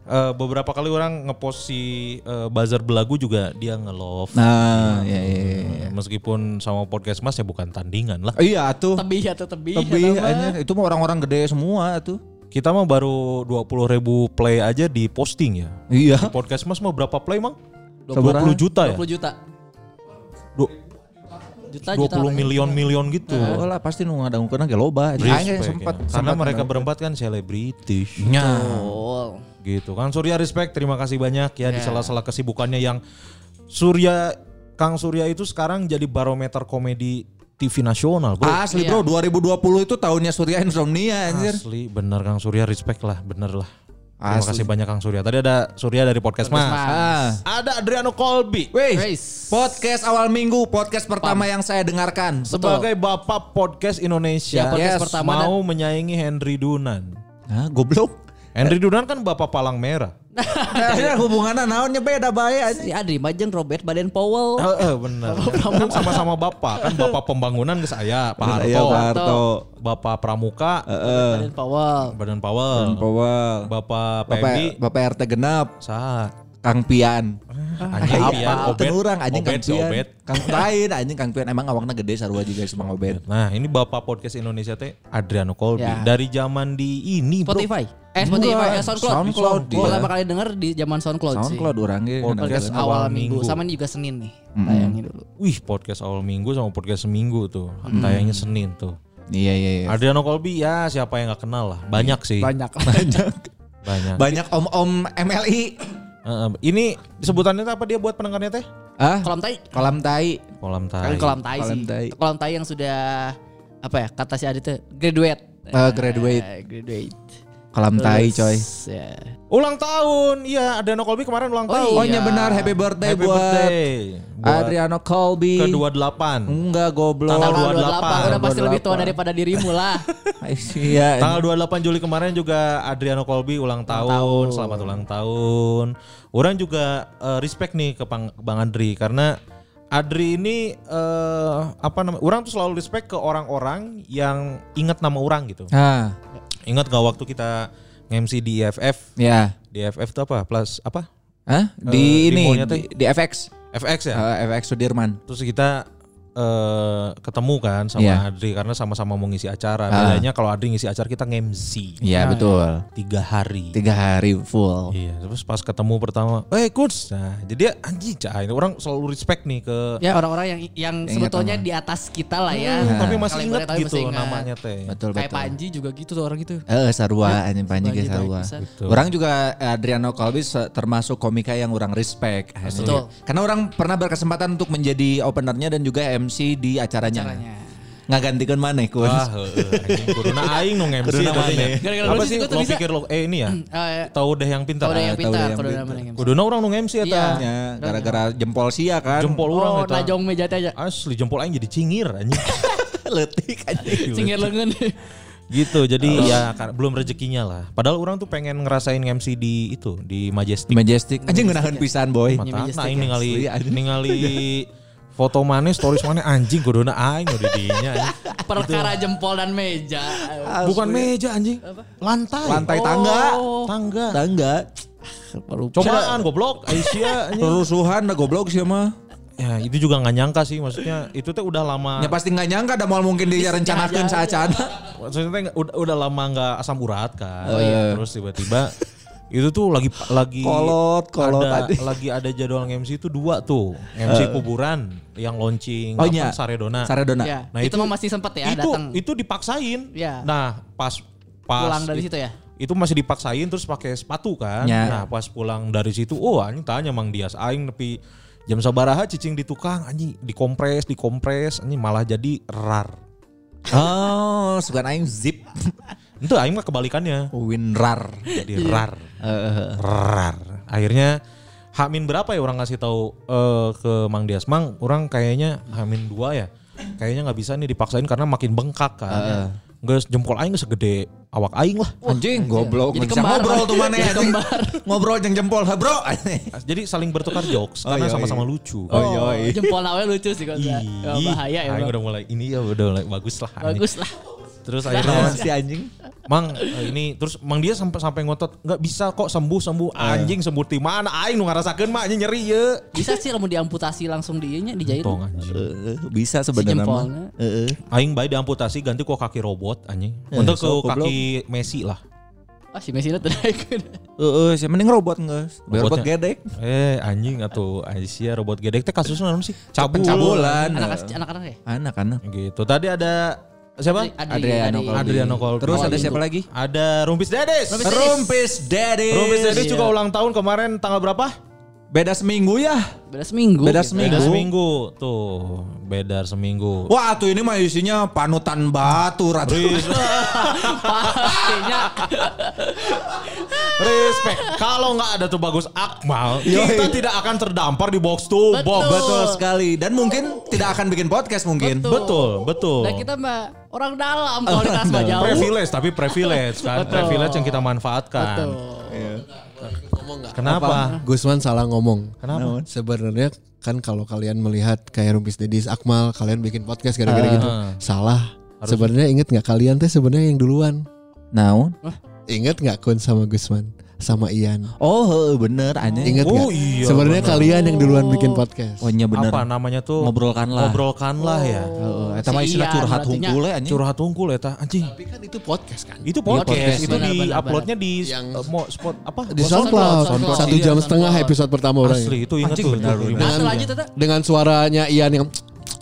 S7: eh, beberapa kali orang ngepost si eh, buzzer belagu juga dia nge-love.
S2: Nah, ya ya. ya.
S7: Meskipun sama podcast Mas ya bukan tandingan lah.
S2: Iya tuh.
S11: Tebih atau tebih.
S2: Lebih
S11: atau apa?
S2: anjing itu mah orang-orang gede semua tuh.
S7: Kita mah baru 20 ribu play aja di posting ya.
S2: Iya.
S7: Di podcast Mas mau berapa play mang?
S2: Sabaraha?
S7: 20 juta ya?
S11: 20 juta.
S7: Du-
S11: Juta
S7: 20
S11: juta.
S7: milion-milion gitu.
S2: Oh lah pasti nu ngadangkeun ge loba.
S7: Respect
S2: Aing
S7: ya.
S2: sempat
S7: Karena
S2: sempat
S7: mereka berempat kan selebritis.
S2: Nya.
S7: Gitu. Kang Surya respect, terima kasih banyak ya di
S11: Ya.
S7: sela-sela kesibukannya yang Surya Kang Surya itu sekarang jadi barometer komedi TV nasional, Bro.
S2: Asli
S11: Iya.
S2: bro 2020 itu tahunnya Surya Insomnia anjir.
S7: Asli bener Kang Surya respect lah, bener lah. Terima
S2: Asli.
S7: kasih banyak Kang Surya. Tadi ada Surya dari podcast Mas.
S2: Ah.
S7: Ada Adriano Colby.
S2: Wih,
S11: Race.
S2: podcast awal minggu, podcast pertama yang saya dengarkan.
S7: Sebagai bapak podcast Indonesia,
S11: Ya, podcast
S2: Yes,
S11: pertama
S7: mau menyaingi Henry Dunan.
S2: Nah, goblok.
S7: Henry Dunan kan bapak palang merah.
S2: Nah, hubungannya naonnya beda bae anjing.
S11: Si Adri Majeng Robert Baden Powell.
S7: Heeh, bener. Kan sama-sama bapak, kan bapak pembangunan ke saya, Pak
S2: Iya,
S7: Harto.
S2: Pak Harto.
S7: Bapak Pramuka,
S2: Heeh.
S11: Baden Powell.
S7: Badan Powell.
S2: Powell.
S7: Bapak
S2: Bapak
S7: Pendi,
S2: Bapak RT genap,
S7: sah.
S2: Kang Pian.
S7: Anjing
S2: Apa?
S7: pian, obet.
S2: Teu urang anjing
S7: Obet
S2: Kang
S7: si
S2: Pian.
S7: obet.
S2: Kang lain anjing Kang Pian emang awakna gede sarua juga si Mang Obet.
S7: Nah, ini Bapak podcast Indonesia teh Adriano Colby.
S11: Ya.
S7: Dari zaman di ini, Bro.
S11: Spotify. Eh Spotify,
S2: Enggak,
S11: eh, SoundCloud.
S2: SoundCloud dia.
S11: Pertama kali denger di zaman SoundCloud, sih.
S2: SoundCloud orang ge.
S7: Podcast
S11: awal minggu.
S7: minggu.
S11: Sama ini juga Senin nih. Tayangnya dulu.
S7: Wih, podcast awal minggu sama podcast seminggu tuh.
S2: Hmm.
S7: Tayangnya Senin tuh.
S2: Iya iya iya.
S7: Adriano Colby ya siapa yang nggak kenal lah. Banyak sih.
S11: Banyak.
S2: Banyak.
S7: Banyak.
S2: Banyak om-om MLI.
S7: Eh, ini sebutannya apa dia buat pendengarnya teh?
S2: Ah,
S11: Kolam tai.
S2: kolam tai.
S7: Kolam
S11: Kan
S7: tai.
S11: kolam tai
S2: Kolam
S11: sih.
S2: tai.
S11: Kolam tai yang sudah apa ya? Kata si Adit tuh graduate.
S2: Eh, graduate.
S11: Eh, graduate.
S2: Kolam tai coy.
S11: Ya.
S7: Ulang tahun. Iya, Adriano Colby kemarin ulang
S11: Oh,
S7: tahun.
S2: Oh iya benar happy birthday
S7: Happy
S2: buat
S7: birthday. Buat
S2: Adriano Colby.
S7: ke 28.
S2: Enggak goblok.
S7: Tanggal
S11: Tanggal
S7: 28.
S11: 28 udah pasti lebih tua
S2: 28.
S11: daripada dirimu lah.
S2: Iya.
S7: Tanggal 28 Juli kemarin juga Adriano Colby ulang tahun.
S11: tahun.
S7: Selamat ulang tahun. Orang juga eh, respect nih ke Bang, Bang Adri karena Adri ini eh, apa namanya? Orang tuh selalu respect ke orang-orang yang ingat nama orang gitu.
S2: Ah,
S7: Ingat gak waktu kita MC di IFF?
S2: ya.
S7: Di IFF itu apa? Plus apa?
S2: Hah? Di
S7: di
S2: ini di, di FX.
S7: FX ya?
S2: Eh, FX Sudirman.
S7: Terus kita eh ketemu kan sama
S2: Iya.
S7: Adri karena sama-sama mau ngisi acara.
S2: Ah.
S7: Bedanya kalau Adri ngisi acara kita nge-MC.
S2: Iya betul.
S7: Tiga hari.
S2: Tiga hari full.
S7: Iya, terus pas ketemu pertama, eh coach, nah jadi anjing cah, ini orang selalu respect nih ke,
S11: Ya orang-orang yang yang
S2: Ingat
S11: sebetulnya
S2: nama.
S11: di atas kita lah ya.
S7: Hmm, tapi masih
S11: Kalian tahu
S7: gitu
S11: masih ingat.
S7: namanya teh.
S2: Betul
S11: Kayak
S2: betul.
S11: Panji juga gitu tuh orang gitu.
S2: Eh sarua anjing panji ge
S11: Panji
S2: sarua.
S11: pisan.
S7: Betul.
S2: Orang juga eh, Adriano se- termasuk komika yang orang respect. anjing.
S11: Betul.
S2: Karena orang pernah berkesempatan untuk menjadi openernya dan juga MC di acaranya.
S11: Caranya.
S2: Ngagantikan mana kun?
S7: Wah, heeh, anjing kuduna aing nu MC
S2: maneh.
S11: Gara-gara
S7: Apa sih lo
S11: bisa.
S7: pikir lo eh ini ya?
S11: Eh,
S7: Tahu deh yang pintar.
S11: Tahu deh yang pintar,
S7: Kuduna orang nu MC eta.
S2: Ya, gara-gara jempol sia kan.
S7: Jempol orang
S11: Oh,
S7: eta.
S11: najong meja teh aja.
S7: Asli jempol aing jadi cingir anjing.
S2: Letik anjing.
S11: Cingir lengan.
S7: gitu. Jadi ya belum rezekinya lah. Padahal orang tuh pengen ngerasain MC di itu, di Majestic.
S2: Majestic. Anjing ngeunaheun pisan boy.
S7: Mata
S11: ya.
S7: ningali
S2: Asli, anjing.
S7: ningali foto mana stories mana anjing kuduna aing udah dinya anjing.
S11: Perkara jempol dan meja.
S7: Bukan meja anjing. Lantai.
S2: Lantai tangga.
S11: Oh.
S7: Tangga.
S2: Tangga.
S7: Cobaan goblok Aisyah anjing.
S2: Rusuhan dah goblok sih mah.
S7: Ya itu juga nggak nyangka sih maksudnya itu teh udah lama.
S2: Ya pasti nggak nyangka ada mal mungkin direncanakan saat
S7: Maksudnya teh udah, udah lama nggak asam urat kan.
S2: Oh, iya.
S7: Terus tiba-tiba itu tuh lagi lagi
S2: Kolot, kolot
S7: ada,
S2: tadi.
S7: lagi ada jadwal MC itu dua tuh MC kuburan yang launching
S2: Oh
S7: apa,
S2: iya.
S7: Saredona.
S2: Saredona.
S11: Ya,
S7: Nah,
S11: itu,
S7: itu-
S11: mah masih sempat ya
S7: itu
S11: datang.
S7: itu dipaksain.
S11: Ya.
S7: Nah pas pas
S11: Pulang dari situ ya?
S7: Itu masih dipaksain terus pakai sepatu kan.
S2: Ya.
S7: Nah pas pulang dari situ, oh anjing tanya Mang Dias aing tapi jam sabaraha cicing di tukang anjing dikompres dikompres anjing malah jadi rar.
S2: Oh, suka aing zip.
S7: Itu aing mah kebalikannya.
S2: Winrar.
S7: Jadi rar. rar. Akhirnya Hamin berapa ya orang ngasih tahu eh, ke Mang Dias Mang orang kayaknya Hamin dua ya kayaknya nggak bisa nih dipaksain karena makin bengkak kan Nggak jempol aing nggak segede awak aing lah
S2: Anjing goblok.
S11: Jadi kembar.
S2: ngobrol tuh mana anjing.
S11: kembar.
S2: Ngobrol jeung jempol, ha bro.
S7: jadi saling bertukar jokes
S2: Oh,
S7: karena
S2: iya,
S7: sama-sama
S2: iya.
S7: lucu
S2: Oh, iya, iya.
S11: Jempol awalnya lucu sih kok. Ya,
S7: Ih,
S11: bahaya ya.
S7: aing udah mulai ini ya udah mulai bagus lah.
S11: Bagus lah.
S7: Terus akhirnya
S2: si anjing?
S7: Mang eh, ini terus Mang dia sampai sampai ngotot nggak bisa kok sembuh sembuh
S2: Eh.
S7: anjing sembuh di mana aing nu ngarasakeun mah nyeri ya
S11: Bisa sih mau diamputasi langsung di nya dijahit.
S7: Tong anjing.
S2: Eh, bisa sebenarnya mah.
S11: jempolnya.
S2: Heeh.
S7: Aing bayi diamputasi ganti ku kaki robot anjing.
S2: Eh,
S7: Untuk ke
S2: goblok.
S7: kaki Messi lah.
S11: Ah si Messi itu naik.
S2: Heeh, sih mending robot geus. Robot gedek.
S7: Eh anjing atau Aisyah robot gedek teh kasusnya naon sih? Cabul.
S2: Pencabulan.
S11: Anak anak-anak ya.
S2: Anak-anak.
S7: Gitu. Tadi ada siapa?
S11: Adri-
S2: Adriano
S11: Adri-
S2: Colby.
S7: Adriano Colby.
S2: Terus ada siapa lagi?
S7: Ada Rumpis Dedes.
S2: Rumpis Daddy.
S7: Rumpis Dedes juga ulang tahun kemarin tanggal berapa?
S2: Beda seminggu ya.
S11: Beda seminggu.
S2: Beda
S11: gitu.
S2: seminggu.
S7: Beda seminggu. Tuh, beda seminggu.
S2: Wah, tuh ini mah isinya panutan batu ratu.
S11: Pastinya.
S7: Respect. Kalau nggak ada tuh bagus Akmal, kita tidak akan terdampar di box to box.
S2: Betul sekali. Dan mungkin tidak akan bikin podcast mungkin.
S11: Betul.
S7: Betul, betul.
S11: Dan kita mah orang dalam kalau di jauh.
S7: Privilege tapi privilege kan.
S11: Betul.
S7: Privilege yang kita manfaatkan.
S11: Betul.
S7: Kenapa?
S17: Gusman salah ngomong.
S7: Kenapa?
S17: Sebenarnya kan kalau kalian melihat kayak Rumpis Dedis Akmal, kalian bikin podcast gara-gara
S7: Ah.
S17: gitu. Salah. Sebenarnya inget nggak kalian teh sebenarnya yang duluan?
S2: Naon?
S17: Ingat nggak Kun sama Gusman? Sama Ian.
S2: Oh heeh, bener anjing.
S17: Ingat
S7: Oh,
S17: nggak?
S7: iya,
S17: Sebenarnya
S7: bener.
S17: kalian yang duluan bikin podcast.
S2: Oh iya bener.
S7: Apa namanya tuh?
S2: Ngobrolkanlah.
S7: Ngobrolkanlah ya.
S2: Heeh, eta mah istilah curhat hungkul ya anjing.
S7: Curhat hungkul eta anjing.
S17: Tapi kan itu podcast kan.
S7: Itu podcast,
S2: podcast,
S7: itu di uploadnya di
S17: Yang-
S7: eh, mo- spot apa?
S17: Di SoundCloud,
S7: SoundCloud.
S17: satu
S7: Iya.
S17: jam setengah episode pertama orang.
S7: Asli itu ingat
S2: Anjing,
S7: tuh.
S17: Dengan, dengan suaranya Ian yang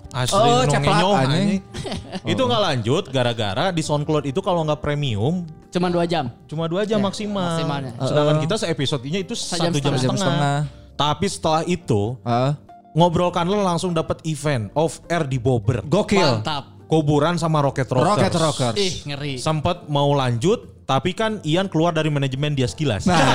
S7: Asli
S2: Oh,
S7: nong
S2: ceplak,
S7: ngenyong,
S2: anjing.
S7: anjing. Itu nggak lanjut gara-gara di SoundCloud itu kalau nggak premium
S6: Cuma dua jam.
S7: cuma dua jam
S6: Ya,
S7: maksimal.
S6: maksimalnya.
S7: Sedangkan kita seepisodenya itu satu jam,
S6: setengah.
S7: setengah. Tapi setelah itu
S2: Heeh.
S7: ngobrolkanlah langsung dapat event off air di Bobber.
S2: Gokil.
S6: Mantap.
S7: Kuburan sama Rocket Rockers.
S2: Rocket Rockers.
S6: Ih, ngeri.
S7: Sempat mau lanjut, tapi kan Ian keluar dari manajemen dia sekilas.
S2: Nah,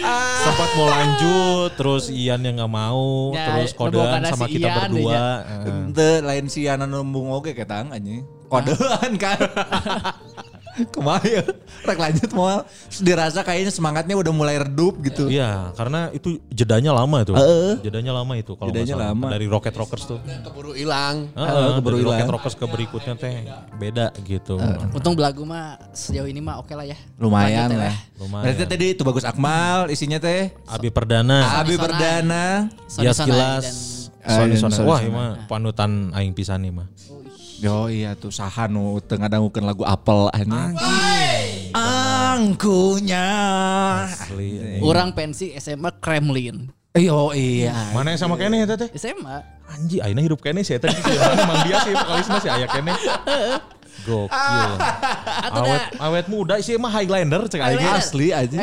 S7: Sempat mau lanjut, terus Ian yang nggak mau,
S6: Ya,
S7: terus kodean sama
S6: si
S7: kita
S6: Ian
S7: berdua.
S2: ente lain si Yana nembung oke ketang anjing. Kodean kan. Kemarin rek lanjut mau dirasa kayaknya semangatnya udah mulai redup gitu.
S7: Iya, karena itu jedanya lama tuh.
S2: Heeh.
S7: Jedanya lama itu kalau
S2: Jedanya
S7: salah.
S2: lama.
S7: Dari Rocket Rockers tuh.
S17: keburu hilang.
S7: Heeh,
S2: keburu
S7: dari Rocket
S2: hilang.
S7: Rockers ke berikutnya teh beda gitu.
S6: Untung belagu mah sejauh ini mah oke lah ya.
S2: Lumayan
S6: Lanjut
S2: lah.
S7: Lumayan.
S2: Berarti tadi itu bagus Akmal isinya teh.
S7: Abi Perdana.
S2: Abi. Perdana.
S7: Ya sekilas.
S2: dan-
S7: Sony Sony.
S2: Sony
S7: Wah,
S2: Sony.
S7: ini mah panutan aing pisan nih mah.
S2: Yo iya tuh saha nu teu ngadangukeun lagu apel anjing. Angkunya.
S7: Asli.
S6: Orang pensi SMA Kremlin.
S2: Yo iya.
S7: Mana yang sama kene eta teh?
S6: SMA.
S7: Anji, aina hidup kene sih eta sih. Mana Mang dia sih vokalisnya sih aya kene. Gokil. awet awet muda sih mah Highlander cek.
S6: Highlander.
S2: Asli aja.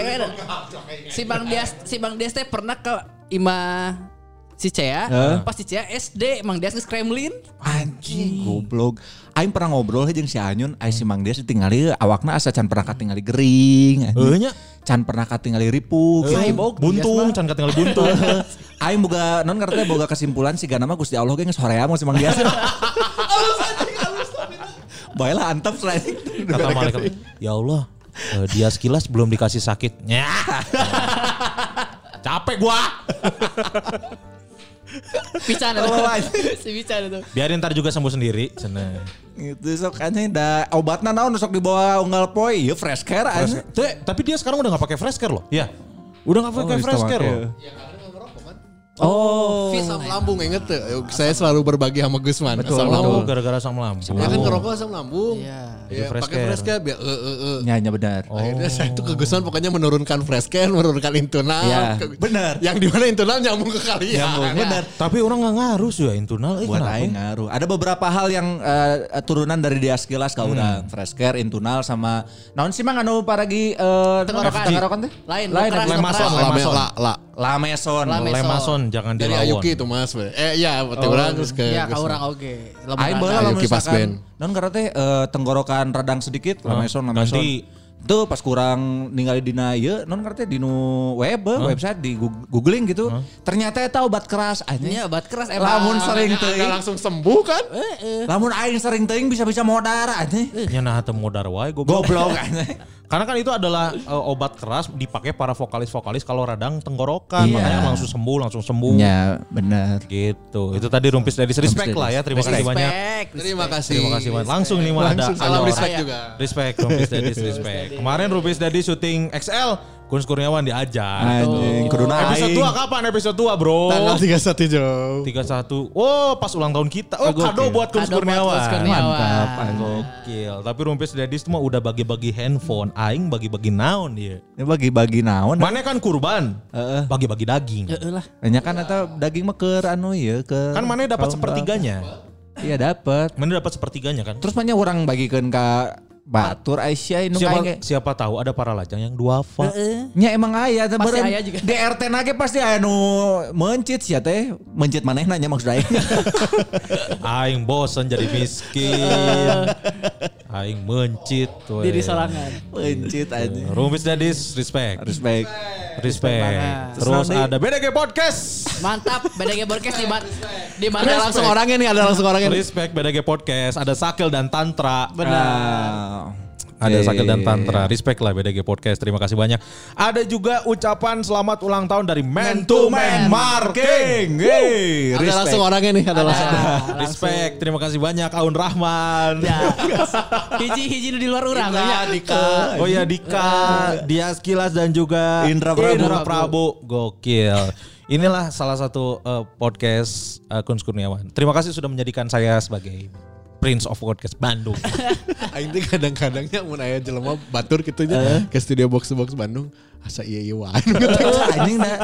S6: Si Bang Dias si Bang Dias teh pernah ke Ima si Cea,
S2: Heeh.
S6: pas si Cea SD Bang Dias ke Kremlin.
S2: Anjing goblok. Aing pernah ngobrol jeung si Anyun, ai si Mang Dias tinggali awakna asa can pernah katingali gering. anjing.
S7: Heuh nya.
S2: Can pernah katingali ripuk.
S7: Eh, buntung, can katingal buntung.
S2: Aing boga non ngartanya boga kesimpulan si nama Gusti Allah ge geus horea mah si Mang Dias. Baiklah antep selain
S7: Kata malaikat, ya Allah, eh, dia sekilas belum dikasih sakit. Nyah. Capek gua.
S6: Pican itu.
S2: Oh, anjing.
S6: si Pican itu.
S7: Biarin ntar juga sembuh sendiri. Cenah.
S2: Gitu sok anjing da obatna naon sok dibawa unggal poe ieu fresh care anjing.
S7: Teh, tapi dia sekarang udah gak pakai fresh care loh. Iya. Udah gak pakai
S2: Oh,
S7: fresh care loh.
S17: Oh, asam lambung inget tuh. Saya selalu berbagi sama Gusman.
S2: Betul,
S17: asam lambung.
S7: Oh, gara-gara asam lambung.
S17: Ya kan ngerokok asam lambung.
S6: Iya.
S17: Ya, pakai
S7: care
S17: biar eh eh eh.
S2: Nyanya benar.
S17: Akhirnya saya tuh ke Gusman pokoknya menurunkan fresh care, menurunkan internal.
S2: Iya,
S17: Ke-
S2: benar.
S17: Yang di mana internal nyambung ke kalian.
S2: Nyambung, benar.
S7: Tapi orang gak ngaruh sih ya internal. Eh,
S2: buat aing ngaruh. Ada beberapa hal yang eh, turunan dari diaskilas kau udah fresh care, intunal sama naon sih mang anu paragi eh
S6: Tenggorokan.
S2: tenggorokan teh?
S6: Lain,
S2: Lain
S6: keras,
S7: Lemason,
S6: keras.
S17: La,
S7: Lemason.
S17: La, la.
S2: Lameson.
S6: Lameson.
S7: Lemason jangan
S17: Dari
S7: dilawan.
S17: Ayuki itu mas. Eh iya, betul
S2: Oh,
S17: orang terus ke
S6: Iya, ka
S17: Gusman.
S6: urang oge.
S2: Aing
S17: Ayuki Pasben.
S2: misalkan non karena teh eh, tenggorokan radang sedikit, lameson, lameson.
S7: Ganti.
S2: Tuh pas kurang ningali dina ieu non karena teh dinu web, eh, website di Goog- googling gitu. Ternyata eta obat keras anjing.
S6: Iya, obat keras emang.
S2: Lamun sering teuing.
S17: langsung sembuh kan?
S2: Lamun aing sering teuing bisa-bisa modar anjing.
S7: Ya nah teu modar wae goblok.
S2: Goblok anjing.
S7: Karena kan itu adalah eh, obat keras dipakai para vokalis-vokalis kalau radang tenggorokan,
S2: Iya.
S7: makanya langsung sembuh, langsung sembuh.
S2: Ya, benar.
S7: Gitu. Itu tadi rumpis dari respect lah ya. Terima kasih
S6: Respect,
S7: banyak.
S17: Terima kasih.
S7: Terima kasih banyak. Langsung nih mah ada
S17: salam respect juga.
S7: Respect Rumpis Daddy respect. Kemarin Rumpis Daddy syuting XL, Kun Kurniawan diajak.
S2: Anjing, kudu
S7: Episode
S2: naik.
S7: 2 kapan episode 2, Bro?
S17: Tanggal 31 jauh.
S7: 31. Oh, pas ulang tahun kita. Oh, kado buat Kun
S6: Kado buat
S7: Kurniawan.
S2: Mantap,
S7: Gokil. Tapi Rumpis itu mah udah bagi-bagi handphone, aing bagi-bagi naon dia.
S2: Ini bagi-bagi naon.
S7: Mana kan kurban,
S2: Heeh.
S7: bagi-bagi daging.
S6: Heeh lah.
S2: Banyak kan atau daging mah ke anu ya ke
S7: Kan mana dapat sepertiganya.
S2: Iya dapat.
S7: Mana dapat sepertiganya kan?
S2: Terus banyak orang bagikan ke Batur Aisyah ini
S7: Siapa, siapa tahu ada para lajang yang duafa.
S2: nya emang aya teh
S6: juga.
S2: DRT nage pasti aya nu mencit sia teh. Mencit manehna nya maksud aing.
S7: Aing bosen jadi miskin. Aing mencit. we.
S6: Diri sorangan.
S2: mencit aja.
S7: Rumpis Dadis, respect.
S2: Respect.
S7: Respect. Terus
S2: Terus nanti-
S7: ada BDG Podcast.
S6: Mantap, BDG Podcast di mana? Di mana
S17: Ada langsung orangnya nih, ada langsung orangnya.
S7: Respect BDG Podcast. Ada Sakil dan Tantra.
S6: Benar.
S7: Ada Sakil dan Tantra. Respect lah BDG Podcast. Terima kasih banyak. Ada juga ucapan selamat ulang tahun dari Man to Man Marking.
S17: Ada langsung orangnya nih, ada langsung.
S7: Respect. Terima kasih banyak Aun Rahman.
S6: Hiji hiji nu di luar urang
S7: Dika,
S6: ya.
S7: Dika. Oh ya Dika, Dias Kilas dan juga
S2: Indra Prabu.
S7: Indra Prabu. Gokil. Inilah salah satu uh, podcast uh, Kun Kurniawan. Terima kasih sudah menjadikan saya sebagai Prince of Podcast Bandung.
S17: Aing teh kadang-kadangnya mun aya jelema batur kitu nya ke studio box box Bandung asa iya iya wae.
S2: Anjing dah.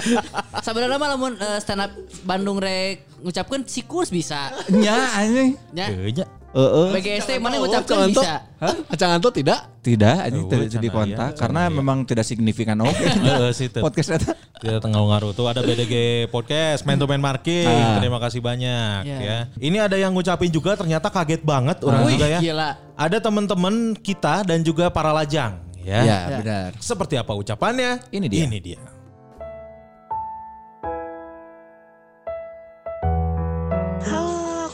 S6: Sebenarnya mah lamun eh, stand up Bandung rek ngucapkeun si kurs bisa.
S2: Nya anjing.
S6: Nya.
S2: Heeh. Heeh.
S6: BGST mana ngucapkeun bisa.
S17: Acang Anto tidak?
S2: Tidak, anjing
S7: Oh,
S2: tidak jadi
S7: cenah,
S2: kontak
S7: iya,
S2: karena memang tidak signifikan oke.
S7: Heeh, sih, Tep.
S2: Podcast eta.
S7: Tidak tengah ngaruh tuh ada BDG Podcast, Man to Man Marking.
S2: Ah.
S7: Terima kasih banyak
S6: Ya.
S7: ya. Ini ada yang ngucapin juga ternyata kaget banget orang
S6: Wih,
S7: juga ya.
S6: gila.
S7: Ada teman-teman kita dan juga para lajang ya.
S2: Ya, benar.
S7: Seperti apa ucapannya?
S2: Ini dia.
S7: Ini dia.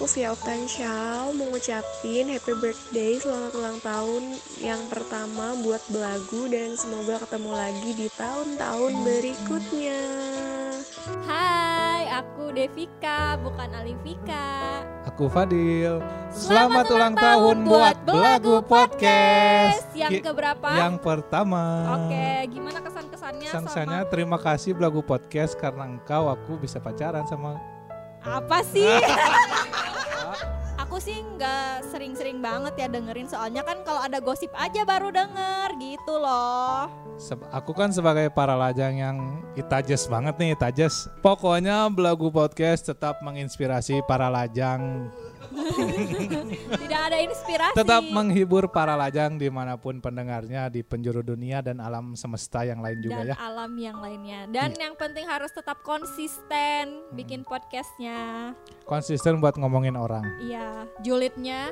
S18: Via Oktansyal mau ngucapin happy birthday selamat ulang tahun yang pertama buat Belagu dan semoga ketemu lagi di tahun-tahun berikutnya.
S19: Hai, aku Devika, bukan Alifika.
S1: Aku Fadil.
S19: Selamat ulang tahun buat Belagu Podcast. Yang keberapa?
S1: Yang pertama.
S19: Oke, gimana kesan-kesannya
S1: Kesan-kesannya
S19: sama
S1: terima kasih Belagu Podcast karena engkau aku bisa pacaran sama
S19: apa sih? aku sih nggak sering-sering banget ya dengerin soalnya kan kalau ada gosip aja baru denger gitu loh.
S1: Seb- aku kan sebagai para lajang yang itajes banget nih, itajes. Pokoknya Belagu Podcast tetap menginspirasi para lajang,
S19: Tidak ada inspirasi.
S1: tetap menghibur para lajang di mana pun pendengarnya di penjuru dunia dan alam semesta yang lain juga
S19: dan
S1: ya.
S19: alam yang lainnya. Dan yang penting harus tetap konsisten
S1: Hmm.
S19: bikin podcastnya.
S1: Konsisten buat ngomongin orang.
S19: Iya, julidnya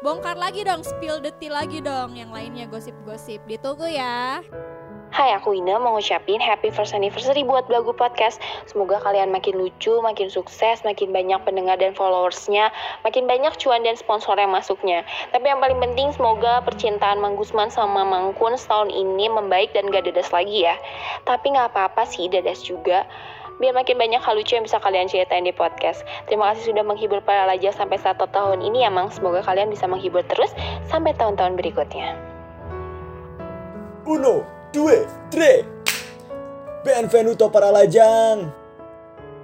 S19: bongkar lagi dong, spill the tea lagi dong yang lainnya gosip-gosip. Ditunggu ya.
S18: Hai, aku Ina mau ngucapin happy first anniversary buat Belagu Podcast. Semoga kalian makin lucu, makin sukses, makin banyak pendengar dan followersnya, makin banyak cuan dan sponsor yang masuknya. Tapi yang paling penting semoga percintaan Mang Gusman sama Mang Kun setahun ini membaik dan gak dadas lagi ya. Tapi nggak apa-apa sih dadas juga. Biar makin banyak hal lucu yang bisa kalian ceritain di podcast. Terima kasih sudah menghibur para lajang sampai satu tahun ini ya Mang. Semoga kalian bisa menghibur terus sampai tahun-tahun berikutnya.
S20: Uno, due, tre. Benvenuto para lajang.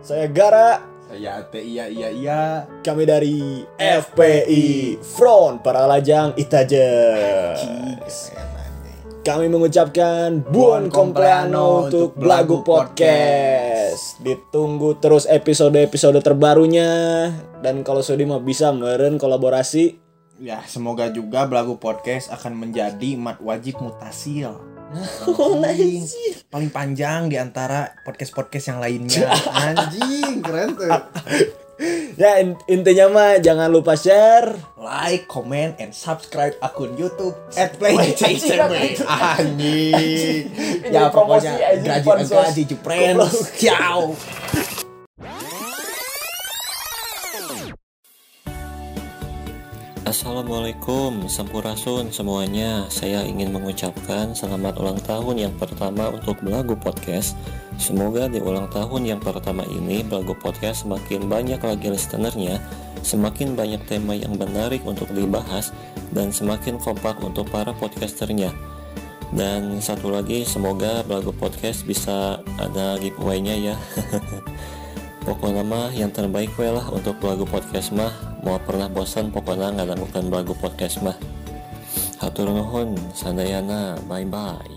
S20: Saya Gara. Saya Ate iya iya iya. Kami dari FPI Front para lajang Itajes. Kami mengucapkan Buon Compleanno untuk Belagu Podcast. Ditunggu terus episode-episode terbarunya. Dan kalau Sudi mau bisa meren kolaborasi.
S12: Ya, semoga juga Belagu Podcast akan menjadi mat wajib mutasil.
S20: Oh,
S12: Anjing. Paling panjang di antara podcast-podcast yang lainnya. Anjing, keren tuh.
S20: Ya in- intinya mah jangan lupa share,
S12: Like, comment, and subscribe akun YouTube
S20: at
S12: Play
S20: Anjing,
S12: Anjing. Ya pokoknya gaji gaji friends. Ciao.
S21: Assalamualaikum Sampurasun semuanya. Saya ingin mengucapkan selamat ulang tahun yang pertama untuk Belagu Podcast. Semoga di ulang tahun yang pertama ini Belagu Podcast semakin banyak lagi listenernya Semakin banyak tema yang menarik untuk dibahas Dan semakin kompak untuk para podcasternya. Dan satu lagi semoga Belagu Podcast bisa ada giveaway-nya ya Pokoknya mah yang terbaik we lah untuk lagu podcast mah Mau pernah bosan pokoknya ngadanggukan lagu podcast mah Hatur nuhun sadayana bye bye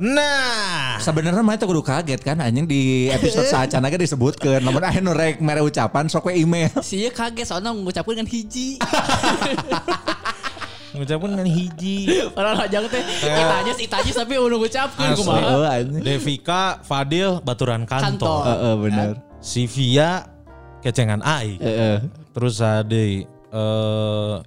S7: Nah,
S2: sebenarnya mah itu kudu kaget kan anjing di episode saacana ge disebutkeun namun aya nu rek mere ucapan sok we email.
S6: Sih kaget soalnya ngucapin dengan hiji.
S7: Ngucapin dengan hiji.
S6: Orang lajang teh itajes itajes tapi udah ngucapin
S7: Asli.
S6: kumaha.
S7: Devika, Fadil, Baturan Kantor.
S6: Kantor.
S2: Heeh, bener.
S7: Si Via, kecengan Ai. Terus ada eh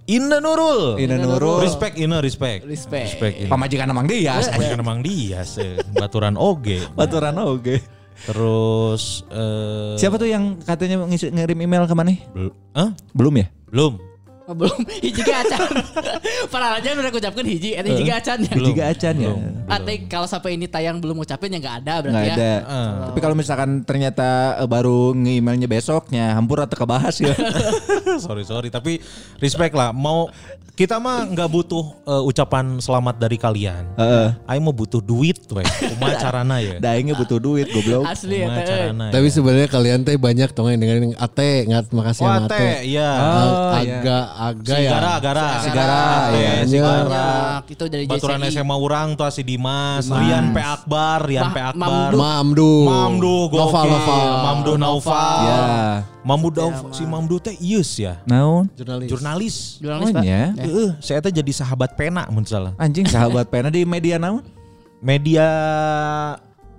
S7: Indah Nurul.
S2: Indah Nurul.
S7: Respect Ina, respect.
S6: Respect.
S7: Respect. Ina.
S2: Pamajikan Mang Dias.
S7: Pamajikan Mang Dias. eh. Baturan Oge.
S2: Baturan oge.
S7: Terus eh
S2: Siapa tuh yang katanya ngirim email ke mana?
S7: Belum. Hah?
S2: Belum ya?
S7: Belum.
S6: Oh, belum hiji ge acan. Para aja udah ucapkan hiji, eta hiji ge acan ya.
S2: Hiji ge acan ya.
S6: Ate kalau sampai ini tayang belum ngucapin ya nggak ada berarti
S2: Nggak
S6: ya.
S2: ada. Tapi kalau misalkan ternyata eh, baru nge-emailnya besoknya, hampur atau kebahas ya.
S7: sorry sorry tapi respect lah mau kita mah nggak butuh eh, ucapan selamat dari kalian.
S2: Heeh.
S7: Aing mau butuh duit we. Kumaha carana ya?
S2: Daingnya butuh duit goblok.
S6: Asli ya
S7: Kumaha
S6: teh.
S7: carana ya?
S17: Tapi sebenarnya kalian teh banyak dong yang dengerin Ate, ngat makasih
S7: Oh,
S17: sama
S7: Ate,
S17: Ate.
S7: iya. Oh, iya.
S17: Aga, ya.
S7: Sigara, Agara.
S2: Sigara, iya.
S7: Sigara.
S6: Banyak, itu dari
S7: Baturan
S6: JCI.
S7: SMA orang tuh si Dimas,
S6: Dimas.
S7: Rian P Akbar, Rian
S6: Ma-
S7: P Akbar.
S6: Mamdu.
S17: Mamdu.
S7: Mamdu,
S17: Noval,
S7: gokil.
S17: Noval.
S7: Mamdu Naufal.
S2: Ya.
S7: Mamdu Dauf, si Mamdu teh ius ya.
S2: Naon?
S17: Jurnalis.
S7: Jurnalis.
S6: Jurnalis,
S2: Oh,
S6: Pak.
S2: nya.
S7: Heeh, saya teh jadi sahabat pena mun salah.
S2: Anjing sahabat pena di media naon?
S7: Media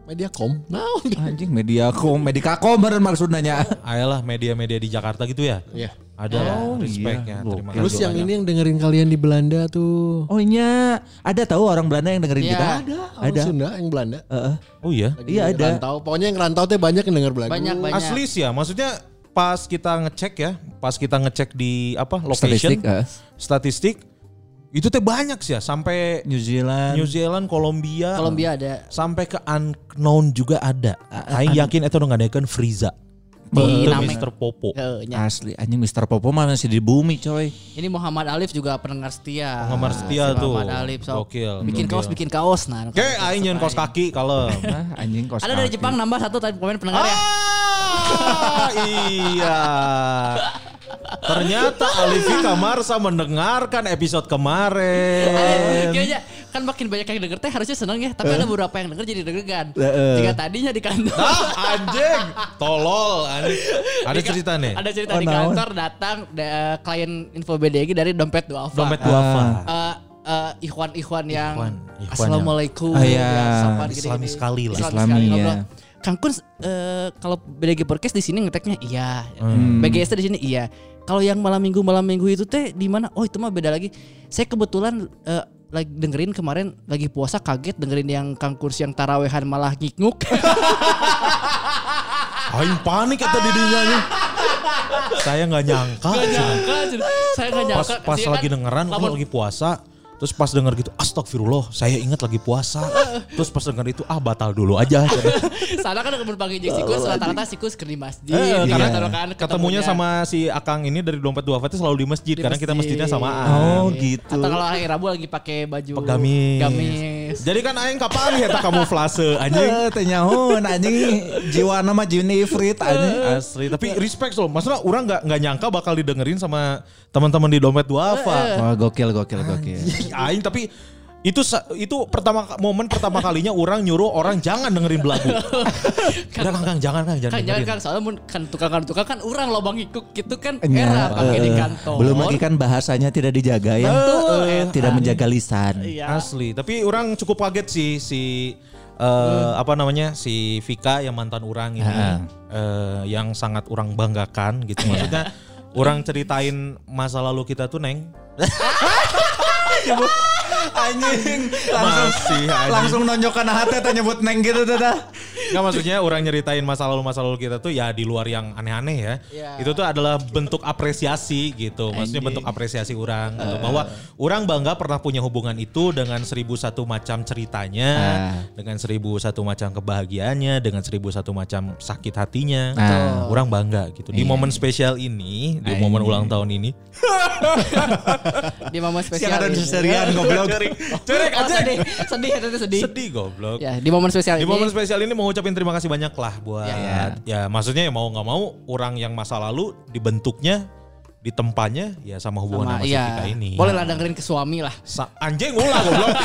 S17: Mediakom. Naon?
S2: Anjing mediakom, medikakom bener maksudnya.
S7: Ayolah media-media di Jakarta gitu ya.
S17: Iya.
S7: Ada lah,
S2: Oh,
S7: respectnya.
S2: iya.
S7: Terima
S17: Terus
S7: kasih
S17: yang
S7: banyak.
S17: ini yang dengerin kalian di Belanda tuh.
S2: Oh iya, ada tahu orang Belanda yang dengerin
S6: Iya.
S2: kita?
S17: Ada, orang
S2: Ada.
S17: Sunda yang Belanda.
S2: Heeh.
S7: Oh iya.
S17: Lagi
S2: Iya, ada.
S17: Rantau. Pokoknya yang rantau teh banyak yang denger Belanda.
S6: Banyak banyak.
S7: Asli sih ya, maksudnya pas kita ngecek ya, pas kita ngecek di apa location
S2: Statistik, eh.
S7: statistik itu teh banyak sih ya, sampai
S2: New Zealand.
S7: New Zealand, Kolombia,
S6: Kolombia ada.
S7: sampai ke unknown juga ada. Aing yakin itu udah ngadakan Itu
S6: Namek.
S7: Mr. Popo.
S6: Heeh, nya.
S2: Asli anjing Mr. Popo mah masih di bumi coy.
S6: Ini Muhammad Alif juga pendengar setia.
S7: Penggemar setia
S6: Si
S7: tuh.
S6: Muhammad Alif sok.
S7: Gokil,
S6: Bikin
S7: gokil.
S6: kaos bikin kaos nah.
S7: Oke, aing nyeun kaos kaki kalau.
S2: Nah, anjing kos.
S6: Ada dari. Jepang nambah satu tadi komen pendengar ya.
S7: Ah, iya. Ternyata Alifi Kamarsa mendengarkan episode kemarin.
S6: Kayaknya kan makin banyak yang denger teh harusnya seneng ya. Tapi ada beberapa yang denger jadi deg-degan.
S2: Heeh.
S6: Jika tadinya di kantor.
S7: Ah, anjing. Tolol. anjing. Ada cerita nih.
S6: Ada cerita
S2: Oh,
S6: di
S2: naon?
S6: kantor datang da- klien info BDG dari dompet duafa.
S7: Dompet duafa.
S6: Eh, eh, ikhwan-ikhwan yang
S7: Ikhwan, ikhwan
S6: Assalamualaikum
S2: yang- Ah, iya.
S6: gini-gini.
S7: Islami sekali lah.
S6: Islami
S2: Islami,
S6: sekali
S2: ya.
S6: ngobrol. Kang Kun eh, kalau BDG podcast di sini ngeteknya iya.
S2: Hmm.
S6: BGS di sini iya. Kalau yang malam minggu malam minggu itu teh di mana? Oh itu mah beda lagi. Saya kebetulan eh, lagi dengerin kemarin lagi puasa kaget dengerin yang Kang Kurs yang tarawehan malah ngiknguk.
S7: Aing panik kata dirinya nih. Saya nggak nyangka.
S6: Gak nyangka, saya gak
S7: Pas
S6: nyangka.
S7: pas
S6: Dia
S7: lagi
S6: kan
S7: dengeran,
S6: lamun-
S7: lagi puasa. Terus pas denger gitu, astagfirullah, saya ingat lagi puasa. Terus pas denger itu, ah batal dulu aja.
S6: Sana kan ketemu pagi jeung sikus rata-rata sikus ke di masjid.
S7: Eh, karena
S6: kantor kan,
S7: ketemunya sama si Akang ini dari dompet duafa itu selalu di masjid
S6: Di
S7: karena kita
S6: masjid.
S7: masjidnya samaan.
S2: Oh gitu.
S6: Atau kalau hari Rabu lagi pakai baju
S7: Gamis.
S6: Gamis.
S7: Jadi kan aing kapan ya tak kamuflase anjing.
S2: Eh, teh nyahoun anjing jiwa nama jini ifrit anjing.
S7: Asli, tapi respect loh. Maksudnya orang nggak nggak nyangka bakal didengerin sama teman-teman di dompet duafa.
S2: Wah gokil gokil gokil.
S7: Aing tapi itu itu pertama momen pertama kalinya orang nyuruh orang jangan dengerin belagu. Udah Kang, Kang, jangan Kang, jangan
S6: Kan jangan
S7: dengerin.
S6: kan soalnya mun kan tukang-tukang kan orang lobang ikut gitu kan era pakai di
S2: eh,
S6: kantor.
S2: Belum lagi kan bahasanya tidak dijaga ya.
S6: Betul,
S2: Eh,
S6: eta.
S2: tidak menjaga lisan.
S6: Iya.
S7: Asli, tapi orang cukup kaget sih si eh, apa namanya si Vika yang mantan orang ini
S2: Ha.
S7: eh, yang sangat orang banggakan gitu. Maksudnya orang ceritain masa lalu kita tuh neng.
S2: Anjing langsung
S7: Masih, anjing.
S2: langsung nonjokan hati teh nyebut neng gitu tuh dah.
S7: Nggak maksudnya orang nyeritain masa lalu masa lalu kita tuh ya di luar yang aneh-aneh ya.
S6: Iya.
S7: Itu tuh adalah bentuk apresiasi gitu. Maksudnya
S2: Anjing.
S7: bentuk apresiasi orang gitu. bahwa orang bangga pernah punya hubungan itu dengan seribu satu macam ceritanya,
S2: Ah.
S7: dengan seribu satu macam kebahagiaannya, dengan seribu satu macam sakit hatinya.
S2: Ah.
S7: Orang bangga gitu. Di
S2: Iya.
S7: momen spesial ini, di
S2: Anjing.
S7: momen ulang tahun ini.
S6: Di momen spesial.
S2: Siang ada
S6: ini.
S2: seserian goblok.
S7: Cerek
S6: Oh,
S7: aja.
S6: sedih, sedih, itu sedih.
S7: Sedih goblok.
S6: Ya, di momen spesial
S7: Di
S6: ini.
S7: momen spesial ini mau ngucapin terima kasih banyak lah buat
S6: Ya.
S7: ya, maksudnya ya mau nggak mau orang yang masa lalu dibentuknya ditempanya ya sama hubungan
S6: sama
S7: sama
S6: iya.
S7: Vika ini.
S6: Boleh lah dengerin ke suami lah.
S7: Sa- anjing ulah goblok.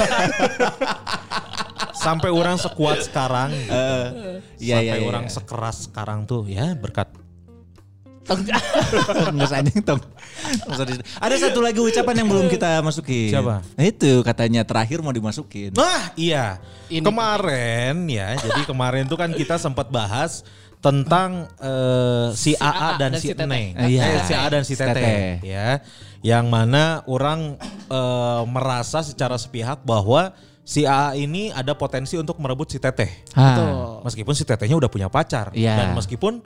S7: Sampai orang sekuat sekarang. gitu.
S2: iya,
S7: Sampai
S2: iya,
S7: orang
S2: iya.
S7: sekeras sekarang tuh ya berkat
S2: Nges anjing tong. Ada satu lagi ucapan yang belum kita masukin.
S7: Siapa?
S2: Nah, itu katanya terakhir mau dimasukin.
S7: Nah, iya.
S6: Ini.
S7: Kemarin ya, jadi kemarin tuh kan kita sempat bahas tentang eh, si, AA dan, si
S6: Teteh.
S7: Neng.
S2: Ah, iya.
S7: Eh, si AA dan si
S2: Si
S7: Teteh
S2: Teteh.
S7: ya. Yang mana orang eh, merasa secara sepihak bahwa si AA ini ada potensi untuk merebut si Teteh.
S2: Ah.
S6: Betul.
S7: Meskipun si Tetehnya udah punya pacar
S2: Iya.
S7: dan meskipun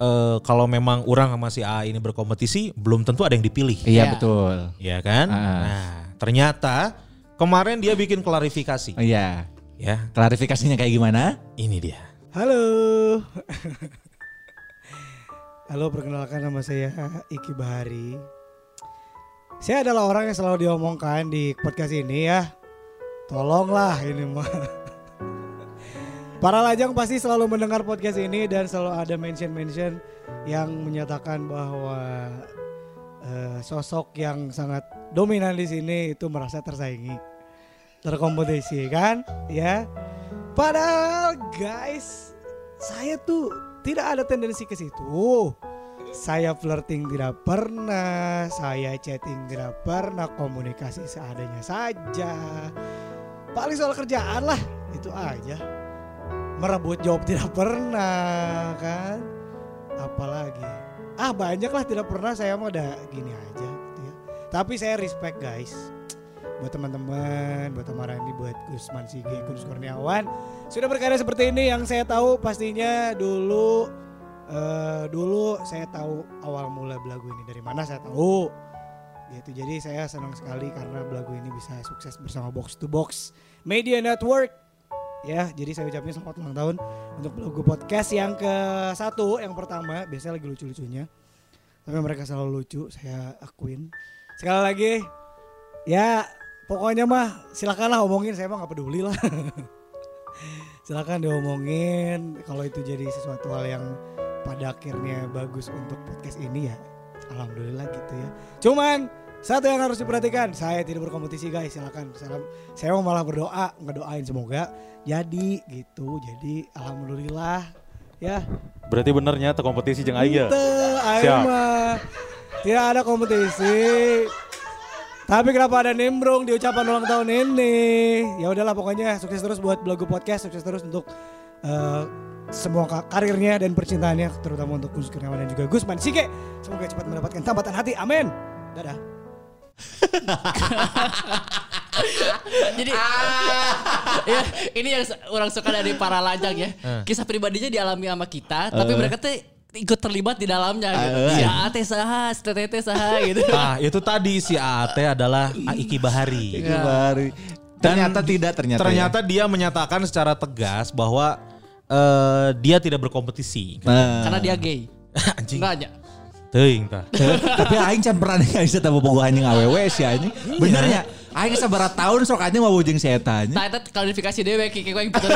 S7: eh, kalau memang orang sama si A ini berkompetisi belum tentu ada yang dipilih.
S2: Iya, betul.
S7: Iya kan?
S2: Ah.
S7: Nah, ternyata kemarin dia bikin klarifikasi.
S2: Iya.
S7: Ya.
S2: Klarifikasinya kayak gimana?
S7: Ini dia.
S22: Halo. Halo, perkenalkan nama saya Iki Bahari. Saya adalah orang yang selalu diomongkan di podcast ini ya. Tolonglah ini mah. Para lajang pasti selalu mendengar podcast ini dan selalu ada mention-mention yang menyatakan bahwa eh, sosok yang sangat dominan di sini itu merasa tersaingi, terkompetisi kan, ya. Padahal guys, saya tuh tidak ada tendensi ke situ. Saya flirting tidak pernah, saya chatting tidak pernah, komunikasi seadanya saja. Paling soal kerjaan lah, itu aja. Merebut job tidak pernah kan. Apalagi. Ah banyak lah tidak pernah saya mah udah gini aja gitu ya. Tapi saya respect guys. Buat teman-teman, buat Tamara Randi, buat Gusman Sige, Gus Kurniawan. Sudah berkarya seperti ini yang saya tahu pastinya dulu eh dulu saya tahu awal mula belagu ini dari mana saya tahu gitu jadi saya senang sekali karena belagu ini bisa sukses bersama Box to Box Media Network ya jadi saya ucapin selamat ulang tahun untuk belagu podcast yang ke satu. Yang pertama biasanya lagi lucu-lucunya. Tapi mereka selalu lucu saya akuin. Sekali lagi ya pokoknya mah silakanlah omongin. Saya mah nggak peduli lah. Silakan diomongin. Kalau itu jadi sesuatu hal yang pada akhirnya bagus untuk podcast ini ya alhamdulillah gitu ya. Cuman satu yang harus diperhatikan saya tidak berkompetisi guys. Silakan. Saya, saya mau malah berdoa ngedoain. Semoga jadi gitu jadi alhamdulillah ya
S23: Berarti benernya tuh kompetisi ya.
S22: Teu, aing
S23: Siap.
S22: tidak ada kompetisi. Tapi kenapa ada nimbrung di ucapan ulang tahun ini? Ya udahlah pokoknya sukses terus buat Belagu Podcast, sukses terus untuk eh, semua ka- karirnya dan percintaannya terutama untuk Gus Kurniawan dan juga Gusman Sige. Semoga cepat mendapatkan tambatan hati. Amin. Dadah.
S6: Jadi ya, ini yang orang suka dari para lajang ya.
S7: Eh.
S6: Kisah pribadinya dialami sama kita, tapi
S7: Eh.
S6: mereka tuh ikut terlibat di dalamnya gitu.
S7: Eh.
S6: Si A teh saha, si Teteh teh saha gitu.
S7: Nah, itu tadi si AT adalah Iki Bahari.
S2: Iki Bahari. Ternyata tidak ternyata.
S7: Ternyata dia menyatakan secara tegas bahwa eh, dia tidak berkompetisi.
S6: Karena dia gay.
S7: Anjing.
S6: Enggak aja.
S7: Teuing tah.
S2: Tapi aing can pernah nih bisa tahu bogoh anjing awewe sih anjing. Bener ya? Aing sabarat tahun sok anjing mau jeung eta anjing.
S6: Nah, itu klarifikasi dewe kiki yang betul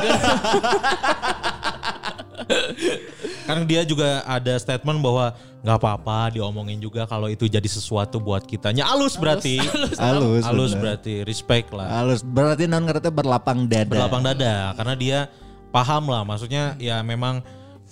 S7: Karena dia juga ada statement bahwa nggak apa-apa diomongin juga kalau itu jadi sesuatu buat kitanya. Alus berarti.
S2: Halus,
S7: Alus
S2: bener.
S7: berarti respect lah.
S2: Halus berarti non ngerti berlapang dada.
S7: Berlapang dada karena dia paham lah maksudnya ya memang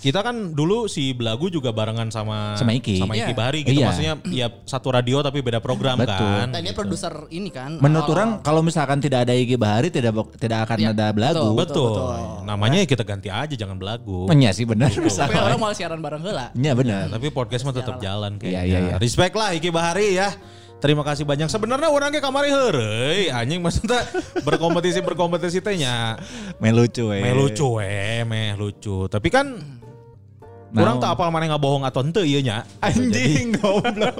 S7: kita kan dulu si Belagu juga barengan sama
S2: Sama Iki.
S7: sama Iki
S2: Iya.
S7: Bahari gitu
S2: Iya.
S7: maksudnya ya satu radio tapi beda program
S2: Betul.
S7: kan.
S6: Dan dia produser ini kan.
S2: Menurut orang kalau misalkan tidak ada Igi Bahari tidak tidak akan
S6: Iya,
S2: ada belagu.
S7: Betul. Namanya ya kita ganti aja jangan Belagu.
S2: Iya sih benar.
S6: Supaya orang malah siaran bareng heula.
S2: Iya benar.
S7: Tapi podcast mah tetap jalan kayaknya.
S2: Iya, iya, iya.
S7: Respect lah Iki Bahari ya. Terima kasih banyak. Sebenarnya orangnya kamari heureuy, anjing maksudnya berkompetisi berkompetisi teh nya.
S2: Meh lucu we.
S7: Meh lucu we, meh lucu. Tapi kan Kurang tak apal mana nggak bohong atau ente iya nya.
S2: Anjing goblok.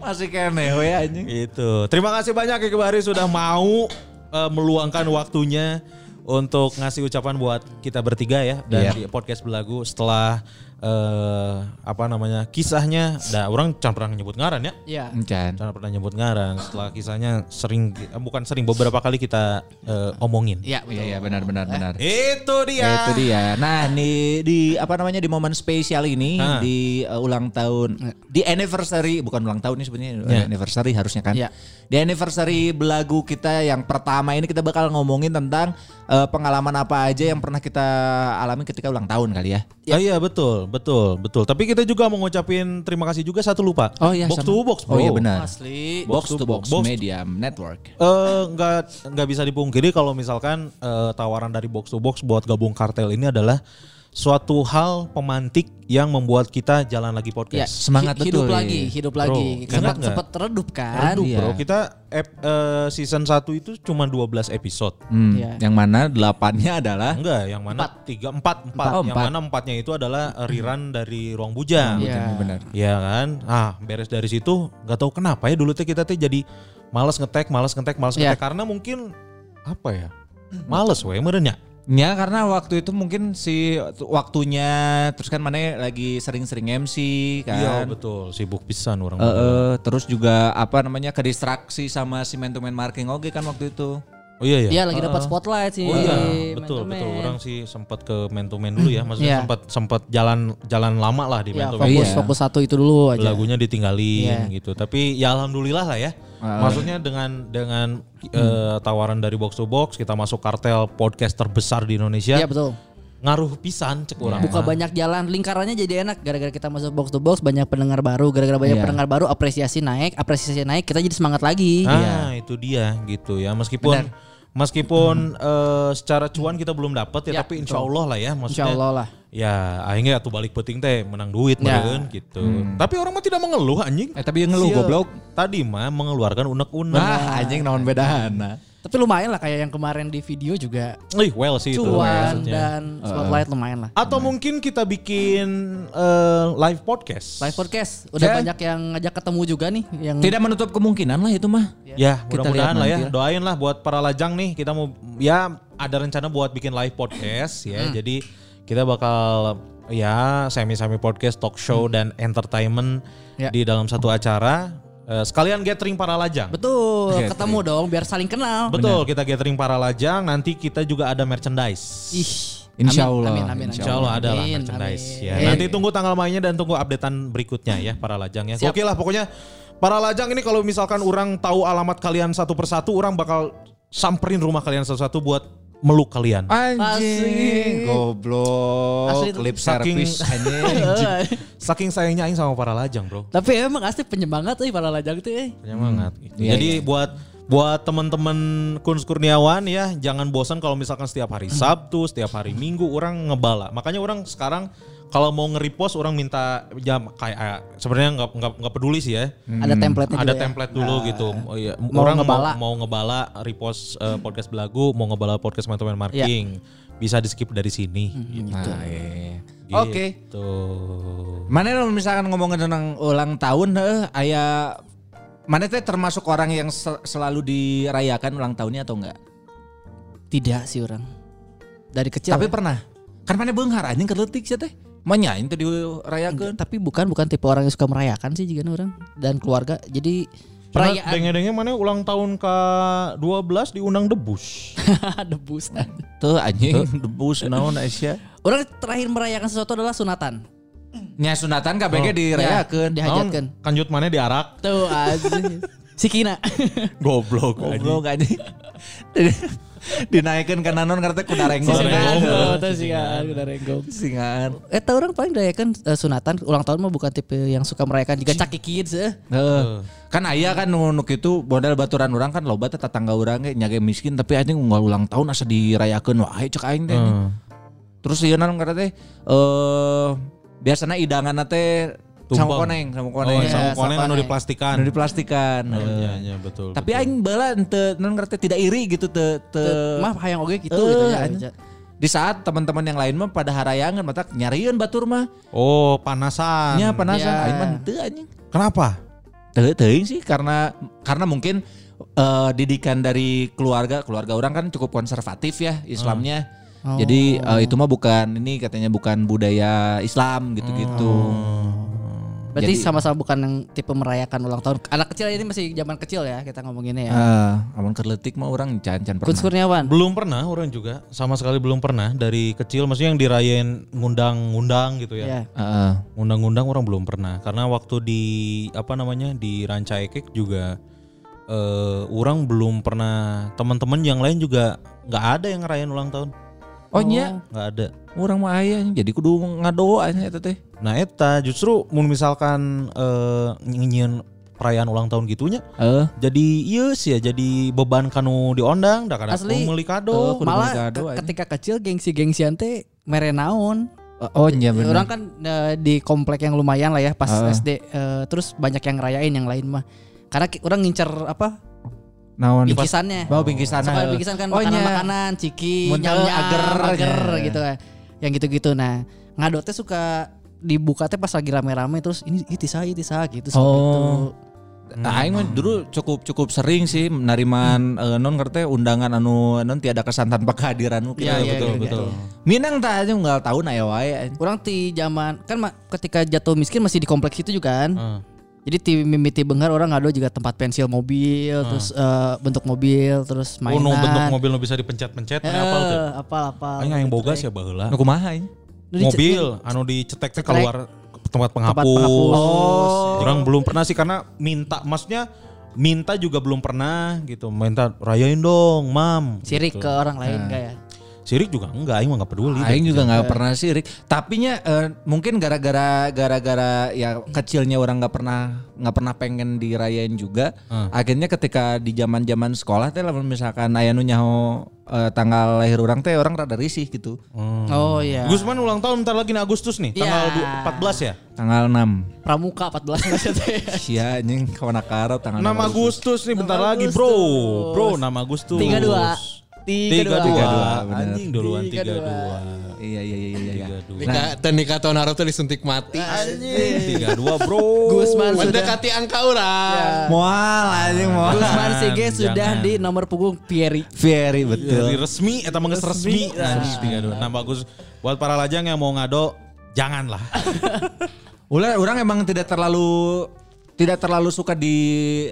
S2: Masih kene we anjing.
S7: Itu. Terima kasih banyak Iki Bahari sudah mau eh, meluangkan waktunya untuk ngasih ucapan buat kita bertiga ya dan
S2: Iya.
S7: di podcast belagu setelah eh, apa namanya kisahnya dah orang jangan pernah nyebut ngaran ya
S6: Iya.
S7: Jangan pernah nyebut ngaran setelah kisahnya sering eh, bukan sering beberapa kali kita eh, omongin
S6: Iya,
S2: Iya iya benar benar benar.
S7: itu dia
S2: Itu dia. Nah, di di apa namanya di momen spesial ini
S7: Hah.
S2: di uh, ulang tahun di anniversary bukan ulang tahun ini sebenarnya
S7: Ya.
S2: anniversary harusnya kan.
S6: Ya.
S2: Di anniversary belagu kita yang pertama ini kita bakal ngomongin tentang uh, pengalaman apa aja yang pernah kita alami ketika ulang tahun kali ya.
S7: Ah, iya betul, betul, betul. Tapi kita juga mau ngucapin terima kasih juga satu lupa.
S2: Oh iya
S7: box
S2: sama.
S7: to box.
S2: Oh iya
S7: bro.
S2: benar.
S6: Asli.
S2: Box to box,
S7: Box-
S2: Media Network.
S7: Eh nggak nggak bisa dipungkiri kalau misalkan eh, tawaran dari box to box buat gabung kartel ini adalah suatu hal pemantik yang membuat kita jalan lagi
S6: Ya,
S7: podcast.
S2: Semangat
S6: hi- hidup
S2: betul,
S6: lagi,
S2: iya.
S6: hidup
S7: Bro,
S6: lagi.
S7: ingat
S6: Sempat sempat redup kan?
S7: Redup,
S2: Iya.
S7: bro. Kita ep- eh, season 1 itu cuma 12 episode.
S2: Hmm,
S6: Iya.
S2: Yang mana delapannya adalah
S7: Enggak, yang mana tiga empat empat,
S2: Oh,
S7: yang
S2: empat.
S7: mana empatnya itu adalah uh, rerun dari ruang bujang.
S2: Iya. benar.
S7: Iya kan? Ah, beres dari situ nggak tahu kenapa ya dulu teh kita teh jadi malas ngetek, malas ngetek, malas
S6: Iya.
S7: ngetek karena mungkin apa ya? Males we merenya.
S2: Ya karena waktu itu mungkin si waktunya terus kan mana lagi sering-sering MC kan.
S7: Iya betul, sibuk pisan orang.
S2: Eh, eh, terus juga apa namanya ke distraksi sama si man to man marking oke kan waktu itu.
S7: Oh iya ya.
S6: Iya lagi
S2: Eh,
S6: dapat spotlight sih.
S7: Oh iya, betul betul. Orang sih sempat ke man to man dulu ya, maksudnya
S6: Iya.
S7: sempat sempat jalan jalan lama lah di
S6: Ya,
S7: man to man.
S6: fokus fokus satu itu dulu aja.
S7: Lagunya ditinggalin
S6: Iya.
S7: gitu. Tapi ya alhamdulillah lah ya. Maksudnya dengan dengan eh, tawaran dari box to box kita masuk kartel podcast terbesar di Indonesia.
S6: Iya betul.
S7: Ngaruh pisan cek orang.
S6: Buka
S7: mah.
S6: banyak jalan, lingkarannya jadi enak gara-gara kita masuk box to box banyak pendengar baru, gara-gara banyak
S2: Iya.
S6: pendengar baru apresiasi naik, apresiasi naik kita jadi semangat lagi.
S7: Ah, itu dia gitu ya. Meskipun meskipun eh, secara cuan kita belum dapat ya,
S6: Ya,
S7: tapi
S6: betul.
S7: insya Allah lah ya. Maksudnya,
S6: Insya Allah lah.
S7: Ya, akhirnya tuh balik peting teh menang duit
S6: Ya.
S7: gitu. Tapi orang mah tidak mengeluh anjing.
S2: Eh tapi yang ngeluh goblok.
S7: Tadi mah mengeluarkan unek-unek.
S2: Nah, anjing naon bedahana.
S6: Tapi lumayan lah kayak yang kemarin di video juga.
S7: Ih, well sih itu
S6: Cuan dan spotlight lumayan lah.
S7: Atau mungkin kita bikin eh, live podcast.
S6: Live podcast udah
S2: Ya.
S6: banyak yang ngajak ketemu juga nih yang
S2: Tidak menutup kemungkinan lah itu mah.
S7: Ya,
S2: Kita
S7: mudah-mudahan lah ya.
S2: nanti lah.
S7: Doain lah buat para lajang nih. Kita mau ya ada rencana buat bikin live podcast ya.
S2: Hmm.
S7: Jadi kita bakal ya semi-semi podcast, talk show dan entertainment
S6: Hmm. Ya.
S7: di dalam satu acara. Eh, sekalian gathering para lajang.
S6: Betul,
S2: Gathering.
S6: ketemu dong biar saling kenal.
S7: Betul, kita gathering para lajang. Nanti kita juga ada merchandise.
S6: Ih.
S2: Insya
S6: amin,
S2: Allah.
S6: Amin, amin,
S7: Insya Allah ada lah
S6: Amin,
S7: merchandise
S6: amin.
S7: ya.
S6: Eh,
S7: Nanti tunggu tanggal mainnya dan tunggu updatean berikutnya ya para lajang ya.
S6: Siap.
S7: Oke lah pokoknya para lajang ini kalau misalkan orang tahu alamat kalian satu persatu, orang bakal samperin rumah kalian satu-satu buat meluk kalian.
S2: Anjing, goblok.
S6: Asli itu.
S2: Lip
S7: Saking
S2: service anjing.
S7: saking sayangnya aing sama para lajang, Bro.
S6: Tapi emang asli penyemangat euy para lajang tuh eh.
S7: Penyemangat. gitu.
S2: Iya,
S7: Jadi
S2: iya.
S7: buat buat teman-teman Kunz Kurniawan ya, jangan bosan kalau misalkan setiap hari Sabtu, setiap hari Minggu orang ngebala. Makanya orang sekarang kalau mau nge-repost orang minta jam kayak eh, sebenarnya nggak nggak nggak peduli sih ya.
S6: Ada template-nya
S7: Ada
S6: juga ya?
S7: template dulu
S6: Nah.
S7: gitu. Oh, iya.
S6: Mau
S7: orang
S6: ngebala.
S7: mau mau ngebala repost eh, podcast belagu, mau ngebala podcast teman marking.
S6: Iya.
S7: Bisa di skip dari sini.
S6: Hmm,
S7: gitu.
S2: Nah, iya.
S7: Gitu.
S2: Oke. Mana kalau misalkan ngomongin tentang ulang tahun eh aya mana teh termasuk orang yang sel- selalu dirayakan ulang tahunnya atau enggak?
S6: Tidak sih orang. Dari kecil.
S2: Tapi
S6: ya.
S2: pernah. Kan mana beunghar anjing keletik sih teh. Manyain teh dirayakeun.
S6: tapi bukan bukan tipe orang yang suka merayakan sih juga orang dan keluarga. Jadi perayaan
S7: denge-denge mana ulang tahun ke 12 diundang debus.
S6: debus.
S2: Tuh anjing debus naon Aisyah.
S6: Orang terakhir merayakan sesuatu adalah sunatan.
S2: Nya sunatan KBG
S7: Oh.
S2: dirayakeun.
S6: Ya, dihajatkan.
S7: Naon, Kanjut mana diarak.
S6: Tuh anjing. Si Kina.
S7: Goblok.
S2: Goblok anjing. Dinaikkan ke nanon karena kuda renggong.
S6: Oh, singaan, udah renggong.
S2: Singaan.
S6: Eh tahu orang paling merayakan eh, sunatan ulang tahun mah bukan tipe yang suka merayakan juga caki kids eh.
S2: Heeh. Kan aya kan nu nu kitu modal baturan orang kan loba teh tetangga urang ge nyage miskin tapi anjing unggal ulang tahun asa dirayakeun wae cek aing teh.
S7: Heeh.
S2: Terus ieu naon karena teh eh biasana idangan teh sama koneng, sama
S7: Oh,
S2: koneng.
S7: sama
S6: Iya,
S7: koneng
S6: sama
S7: anu
S6: koneng.
S7: diplastikan.
S2: Anu diplastikan.
S7: Oh,
S2: heeh.
S7: iya, iya, betul.
S2: Tapi aing bala teu naon ngarti tidak iri gitu teu teu
S6: Mah hayang oge gitu
S2: Eh,
S6: gitu ya.
S2: Di saat teman-teman yang lain mah pada harayangan mata nyariin batur mah.
S7: Oh, panasan.
S2: Nya panasan
S6: Ya.
S2: aing mah teu anjing.
S7: Kenapa?
S2: Teu teuing sih karena karena mungkin eh, didikan dari keluarga, keluarga orang kan cukup konservatif ya Islamnya.
S6: Oh.
S2: Jadi eh, itu mah bukan ini katanya bukan budaya Islam gitu-gitu.
S6: Berarti
S2: Jadi-
S6: sama-sama bukan yang tipe merayakan ulang tahun. Anak kecil ini masih zaman kecil ya kita ngomonginnya ya.
S2: Ah, amun kerletik mah orang can-can
S6: Kun
S2: pernah.
S6: Kurniawan.
S7: Belum pernah orang juga sama sekali belum pernah dari kecil maksudnya yang dirayain ngundang-ngundang gitu ya.
S6: Ya.
S2: Heeh.
S7: Ngundang-ngundang orang belum pernah karena waktu di apa namanya di Ranca Ekek juga eh orang belum pernah teman-teman yang lain juga nggak ada yang ngerayain ulang tahun.
S2: Oh nya,
S7: nggak ada.
S2: orang mah aya jadi kudu ngadoa nya eta teh.
S7: Nah eta justru mun misalkan eh nyieun perayaan ulang tahun gitunya
S2: Heeh.
S7: jadi iya sih ya jadi beban kanu diondang da kada
S6: Asli.
S7: meuli
S2: Oh,
S7: kado.
S2: kudu beli
S6: Malah
S2: kado,
S6: ke- ketika kecil gengsi-gengsian teh mere naon.
S2: Oh iya benar.
S6: Orang kan eh, di komplek yang lumayan lah ya pas
S2: Ah.
S6: SD eh, terus banyak yang ngerayain yang lain mah. Karena orang ngincer apa?
S2: Naon?
S6: Bingkisannya.
S2: Oh, bingkisan.
S6: Suka bingkisan kan
S2: Oh,
S6: makanan-makanan, ciki, nyam
S2: ager,
S6: ager
S2: nya.
S6: gitu ya. Yang gitu-gitu. Nah, ngadotnya suka dibuka teh pas lagi rame-rame terus ini itu saya gitu seperti itu.
S2: Oh. Nah, aing mah dulu cukup cukup sering sih menariman eh, non ngerti undangan anu non tiada kesan tanpa kehadiran nu
S6: Iya, iya,
S2: betul
S6: iya,
S2: betul.
S6: iya.
S2: Minang tah aja nggak tahu na ya wae.
S6: Orang di zaman kan ketika jatuh miskin masih di kompleks itu juga kan.
S7: Ah.
S6: Jadi di mimiti bengar orang ngado juga tempat pensil mobil, terus eh, bentuk mobil, terus mainan.
S7: Oh, nu bentuk mobil nu bisa dipencet-pencet
S6: Eh,
S7: apal tuh?
S6: apal apal.
S7: Aing yang boga sih baheula.
S2: Nu kumaha aing?
S6: Nu dice-
S7: Mobil anu dicetek teh
S6: Cetek.
S7: keluar ke tempat penghapus.
S6: penghapus.
S7: Oh. Orang belum pernah sih karena minta maksudnya minta juga belum pernah gitu. Minta rayain dong, Mam.
S6: Sirik
S7: gitu.
S6: ke orang lain
S2: Nah.
S6: enggak ya?
S7: Sirik juga enggak, aing mah enggak peduli.
S2: Aing juga nggak
S7: Eh.
S2: pernah sirik. Tapi nya eh, mungkin gara-gara gara-gara ya kecilnya orang nggak pernah nggak pernah pengen dirayain juga.
S7: Hmm.
S2: Akhirnya ketika di zaman-zaman sekolah teh lamun misalkan aya nu nyaho eh, tanggal lahir orang teh orang rada risih gitu.
S6: Oh iya.
S7: Gusman ulang tahun bentar lagi nih Agustus nih,
S6: Iya.
S7: tanggal du- 14 ya?
S2: Tanggal 6.
S6: Pramuka 14 maksudnya teh.
S2: Sia anjing kawan karo tanggal
S7: 6 Agustus nih bentar lagi, Bro. Bro, 6 Agustus.
S6: 32.
S7: 32.
S2: 32, bener.
S7: Anjing duluan
S6: 32.
S7: 32.
S2: Iya iya iya iya iya.
S7: 32.
S17: Nikah dan nikah tahun tuh disuntik mati.
S7: Anjing, 32, Bro.
S6: Gusman sudah
S17: Mendekati angka orang.
S2: Moal anjing moal.
S6: Gusman Sige sudah
S7: Jangan.
S6: di nomor punggung.
S2: Very
S7: Jadi
S2: betul.
S7: resmi eta mah geus resmi. Anjing, 32. Nah, bagus. Buat para lajang yang mau ngado, janganlah.
S2: Ulah orang emang tidak terlalu tidak terlalu suka di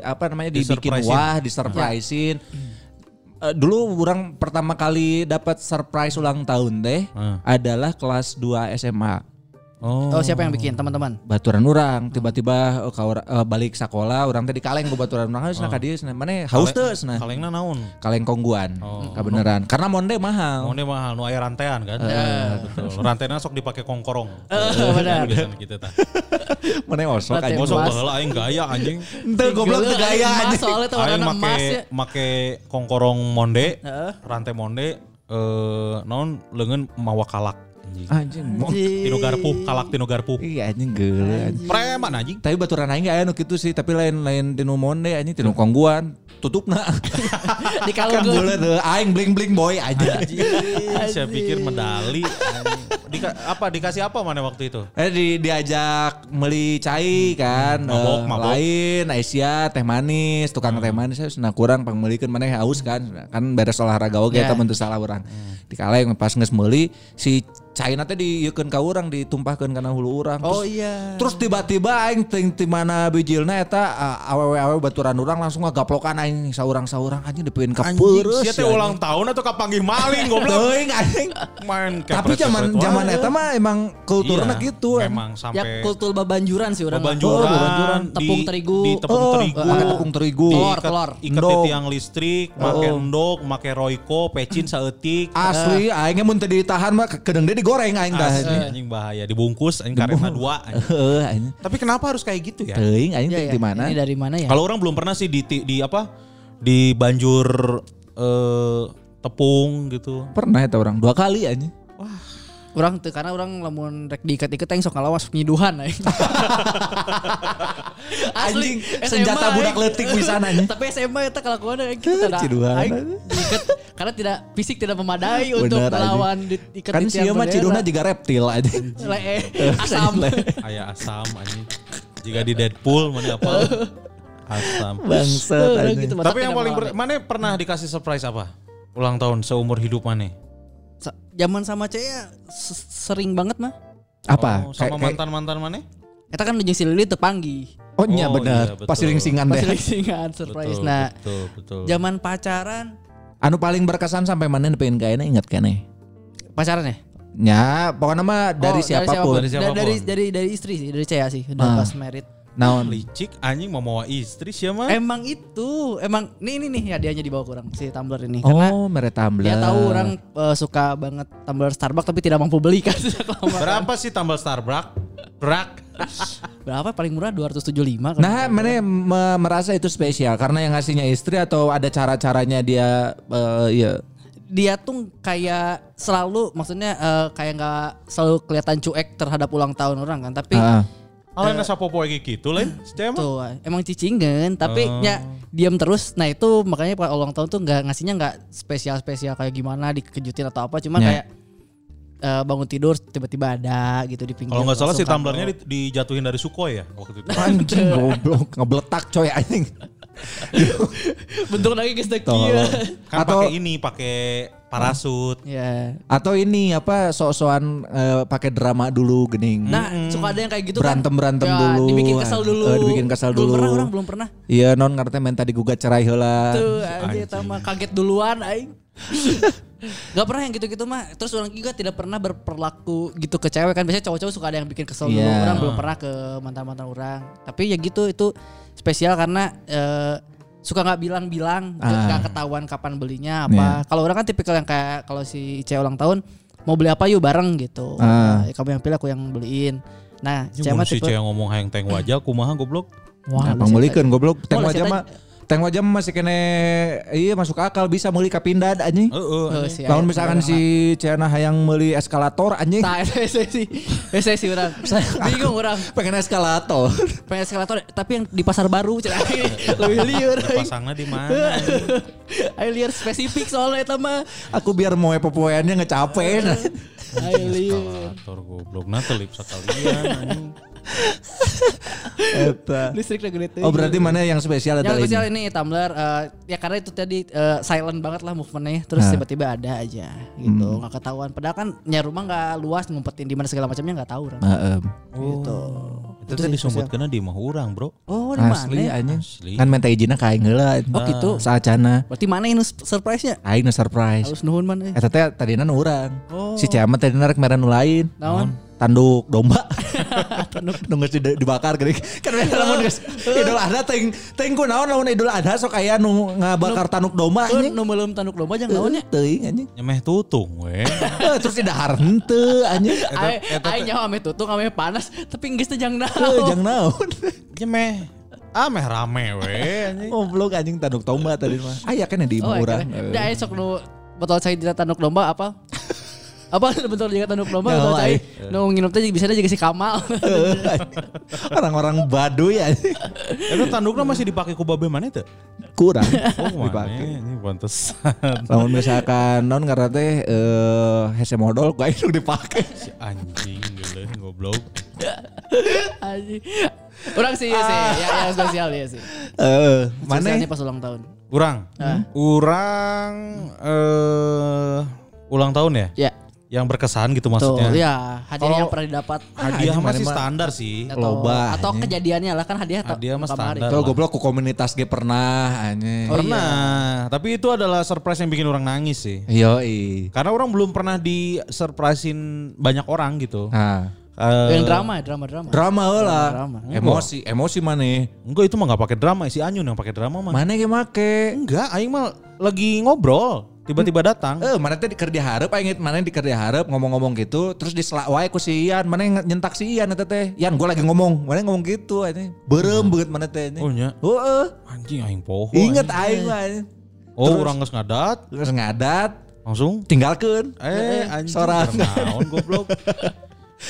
S2: apa namanya dibikin wah, disurprisein. Eh, dulu orang pertama kali dapat surprise ulang tahun teh
S7: Hmm.
S2: adalah kelas 2 SMA.
S7: Oh.
S6: Oh, siapa yang bikin? Teman-teman.
S2: Baturan orang tiba-tiba ora- eh, balik sekolah orang tadi kaleng ku baturan orang cenah ka dieu cenah mana haus teu cenah
S7: Kalengna naon?
S2: kaleng kongguan
S7: Oh.
S2: kebenaran karena monde mahal
S7: Mau mahal, nu aya rantean kan?
S2: Eh.
S7: Betul. Ranteana sok dipakai kongkorong.
S6: Eh, benar.
S7: Biasanya gitu tah.
S2: mana osok
S7: Mosok
S6: emas.
S7: baheula aing gaya anjing.
S2: Ente goblok teu gaya anjing.
S6: Soalnya tuh
S7: Aing
S6: warna emas ya.
S7: make kongkorong monde, rantai monde eh naon leungeun mawa kalak anjing.
S2: anjing mo-
S7: Tinu garpu, kalak tinu garpu.
S2: iya anjing anjing.
S7: Preman anjing.
S2: Tapi baturan aing aya nu kitu sih, tapi lain lain tinu monde anjing tinu kongguan. Tutupna.
S6: Di kalung
S2: boleh tuh aing bling-bling boy aja.
S7: Anjing. Saya pikir medali. anjing. Dika, apa dikasih apa mana waktu itu?
S2: Eh di diajak beli cai kan.
S7: Mabok,
S2: eh,
S7: mabok.
S2: Lain Aisyah teh manis, tukang teh manis saya cenah kurang pangmelikeun maneh haus kan. Kan beres olahraga oge
S6: Ya.
S2: eta mun teu salah urang. Dikaleng pas geus meuli si caina teh dieukeun ka urang ditumpahkeun kana hulu urang.
S6: Oh iya.
S2: Terus tiba-tiba aing ting ti mana bijilna eta awewe-awewe baturan urang langsung ngagaplokan aing saurang-saurang anjing dipeueun ka
S7: Anjing,
S2: peureuh.
S7: sia teh ulang tahun atau kapanggih maling goblok.
S2: Teuing anjing.
S7: Main
S2: Tapi zaman zaman eta mah emang kulturnya
S7: Iya,
S2: gitu.
S7: Memang
S6: Ya
S7: sampai
S6: kultur babanjuran sih orang.
S7: Babanjuran,
S6: Oh, babanjuran. Tepung
S7: di-
S6: terigu.
S7: di tepung
S2: Oh,
S7: terigu,
S2: pakai tepung terigu.
S6: Telur,
S7: ikat,
S6: telur.
S7: ikat di tiang listrik, make
S2: Oh.
S7: endog, make royco, pecin saeutik.
S2: Asli aingnya mun teu ditahan mah kedeng dia digoreng aing dah.
S7: Anjing bahaya dibungkus anjing karena dua. anjing.
S2: Heeh anjing.
S7: Tapi kenapa harus kayak gitu ya?
S2: Teuing aing
S6: Ya, ya.
S2: di mana?
S6: Ini dari mana ya?
S7: Kalau orang belum pernah sih di di, di apa? Di banjur eh, tepung gitu.
S2: Pernah eta orang dua kali anjing.
S6: Orang tuh karena orang lamun rek diikat-ikat yang sok ngalawas nyiduhan aing.
S2: Anjing, senjata budak leutik bisa anjing.
S6: Tapi SMA itu kelakuan aing kita tidak
S2: Ciduhan.
S6: diikat karena tidak fisik tidak memadai untuk
S2: Bener, anjing.
S6: melawan diikat
S2: Kan
S6: di tiang
S2: sia mah ciduna juga reptil aja.
S6: Lee, asam.
S7: Aya asam anjing. Jika di Deadpool mana apa? Asam.
S2: Bangsat anjing.
S6: gitu,
S7: Tapi yang paling mana pernah dikasih surprise apa? Ulang tahun seumur hidup mana?
S6: Sa- Zaman sama Cia s- sering banget mah.
S2: Apa?
S7: Oh, sama mantan-mantan mana?
S6: Eta kan jeung si Lili teu panggih.
S2: Oh iya
S7: Oh,
S2: bener.
S7: iya.
S2: Pas ring-singan
S6: Pas
S2: deh.
S6: singan surprise.
S7: Betul,
S6: nah,
S7: betul, betul.
S6: zaman pacaran,
S2: Anu paling berkesan sampai mana pengen kayaknya inget kene.
S6: pacaran ya?
S2: Ya, pokoknya mah dari
S6: Oh,
S2: siapa pun.
S7: Dari
S6: Da-
S7: siapa pun.
S6: Dari dari dari istri sih, dari Cia sih, udah
S2: Ah.
S6: pas merit.
S2: Naon?
S7: Licik anjing mau bawa istri siapa?
S6: Emang itu, emang nih ini nih hadiahnya dibawa ke orang si tumbler ini karena
S2: Oh, mere tumbler.
S6: dia tahu orang eh, suka banget tumbler Starbucks tapi tidak mampu beli kan.
S7: Berapa sih tambal Starbucks? Brak.
S6: Berapa paling murah 275 kan.
S2: Nah, mana me- merasa itu spesial karena yang ngasihnya istri atau ada cara-caranya dia eh, ya
S6: dia tuh kayak selalu maksudnya eh, kayak nggak selalu kelihatan cuek terhadap ulang tahun orang kan tapi
S2: Ah.
S7: Alain asa popo kayak gitu lain.
S6: Tuh emang cicingan tapi
S7: Oh.
S6: ya diam terus nah itu makanya pas ulang tahun tuh nggak ngasihnya nggak spesial spesial kayak gimana dikejutin atau apa cuma
S2: Ya.
S6: kayak eh, bangun tidur tiba-tiba ada gitu di pinggir
S7: Kalau nggak salah si tumblernya di- dijatuhin dari Sukhoi ya waktu itu.
S2: Anjing goblok ngebletak coy anjing.
S6: bentuk lagi
S2: Tolong.
S7: Kan
S2: Atau-
S7: pakai ini, pakai parasut.
S6: ya
S2: Atau ini apa sok-sokan eh, pakai drama dulu gening.
S6: nah suka ada yang kayak gitu
S2: berantem
S6: kan
S2: berantem
S6: Ya,
S2: dulu.
S6: dibikin kesel dulu
S2: Eh, dibikin kesel
S6: belum
S2: dulu.
S6: pernah orang belum pernah
S2: Iya non ngerti minta digugat cerai heula.
S6: Tuh aja sama kaget duluan aing. Gak pernah yang gitu-gitu mah. Terus orang juga tidak pernah berperlaku gitu ke cewek kan. Biasanya cowok-cowok suka ada yang bikin kesel dulu.
S2: Iya.
S6: Orang belum pernah ke mantan-mantan orang. Tapi ya gitu itu spesial karena eh, suka nggak bilang-bilang, nggak
S2: Ah.
S6: nggak ketahuan kapan belinya apa.
S2: Iya.
S6: Kalau orang kan tipikal yang kayak kalau si cewek ulang tahun mau beli apa yuk bareng gitu.
S2: Ah.
S6: Nah, kamu yang pilih aku yang beliin. Nah, cewek
S7: si
S6: tipe
S7: cewek ngomong hayang teng wajah kumaha goblok.
S6: Wah,
S2: Abang belikan goblok. Teng wajah mah Teng wajah masih kene iya masuk akal bisa meuli ka pindad anjing.
S7: Heeh.
S6: Oh, si
S2: Lamun
S6: Aya-
S2: misalkan si Ciana hayang meuli eskalator anjing.
S6: Nah, saya sih, saya sih orang. Bingung orang.
S2: Pengen eskalator.
S6: Pengen eskalator, tapi yang di pasar baru, cina. lebih liar.
S7: Pasangnya di mana?
S6: Ayo liar spesifik soalnya itu mah.
S2: Aku biar mau popoeannya ngecapein.
S6: Ayo liar.
S7: Eskalator goblok nah telip sekalian anjing.
S2: Eta.
S6: Listrik udah gede.
S2: Oh berarti mana yang spesial
S6: Yang spesial
S2: ini?
S6: ini Tumblr eh, ya karena itu tadi eh, silent banget lah movementnya terus
S2: Nah.
S6: tiba-tiba ada aja gitu
S2: Hmm.
S6: nggak ketahuan padahal kan ya rumah nggak luas ngumpetin di mana segala macamnya nggak tahu orang.
S2: Heeh.
S6: gitu
S7: Itu tadi disebutkeun di mah urang, Bro.
S6: oh di mana
S2: Asli anjing.
S7: Asli.
S2: Kan minta izinnya ka aing heula.
S6: Oh, gitu.
S2: Saacana.
S6: berarti mana ini surprise nya
S2: Aing nu surprise.
S6: harus nuhun mana
S2: Eta teh tadina nu urang.
S6: Oh.
S2: Si Ciamat tadina rek mere nu lain.
S6: Naon?
S2: Tanduk domba. nu geus di- dibakar geuning. Kan biasa lamun geus Idul Adha teuing teuing ku naon lamun Idul Adha sok aya nu ngabakar tanduk domba anjing.
S6: nu meuleuh tanduk domba jeung naonnya
S2: Teuing anjing.
S7: Nyemeh tutung we.
S2: Terus di dahar henteu anjing.
S6: Aing nyawa ame tutung ame panas tapi geus teh jang naon.
S2: Jang naon.
S7: Nyemeh ameh rame we anjing.
S2: Goblok anjing tanduk domba tadi mah. Aya kan di imah
S6: Oh,
S2: urang.
S6: Da aya sok nu botol cai dina tanduk domba apa? Apa bentar juga tanduk domba
S2: Nyawa,
S6: cai.
S2: eh.
S6: Nu nginep teh bisa juga si Kamal.
S2: Orang-orang Baduy anjing.
S7: Itu tanduknya masih dipakai ku babe mana itu?
S2: Kurang
S7: Oh,
S2: dipakai.
S7: Ini pantesan.
S2: Lamun misalkan non karena teh eh hese modal gua itu dipakai.
S7: Si anjing gile goblok.
S6: Anjing. Orang sih ya sih, ya yang spesial ya sih.
S2: Eh, mana?
S6: Pas ulang tahun.
S7: Urang.
S6: Hah?
S7: Urang eh ulang tahun ya?
S6: Ya.
S7: Yang berkesan gitu
S6: Tuh,
S7: maksudnya.
S6: ya hadiah
S7: Kalau
S6: yang pernah didapat.
S7: Hadiah
S2: anjing,
S7: masih standar sih.
S6: Atau,
S2: Loba,
S6: atau
S2: anjing.
S6: kejadiannya lah kan hadiah
S7: Hadiah mah
S6: kamari.
S7: standar.
S2: Tuh goblok ku komunitas ge pernah anjing.
S6: Oh,
S7: Pernah, tapi itu adalah surprise yang bikin orang nangis sih.
S2: Yo
S7: Karena orang belum pernah di surprisein banyak orang gitu.
S2: Nah,
S7: Eh,
S6: Yang drama ya, drama drama.
S2: drama heula.
S6: Drama.
S2: Emosi, emosi mana?
S7: Enggak itu mah nggak pakai drama, si Anyun yang pakai drama mah.
S2: Mana ge make?
S7: Enggak, aing mah lagi ngobrol, tiba-tiba datang.
S2: Eh, mana teh keur dihareup aing mana di keur dihareup ngomong-ngomong gitu, terus diselak wae ku si Ian, mana yang nyentak si Ian eta teh. Ian gua lagi ngomong, mana ngomong gitu anjing. Beureum beut mana teh
S7: Oh
S2: anjing.
S7: nya.
S2: Heeh.
S7: Anjing aing poho.
S2: Ingat
S7: anjing.
S2: aing mah. anjing.
S7: Oh, orang geus ngadat,
S2: Terus ngadat,
S7: langsung
S2: tinggalkeun.
S7: eh anjing
S2: sorang.
S7: naon goblok.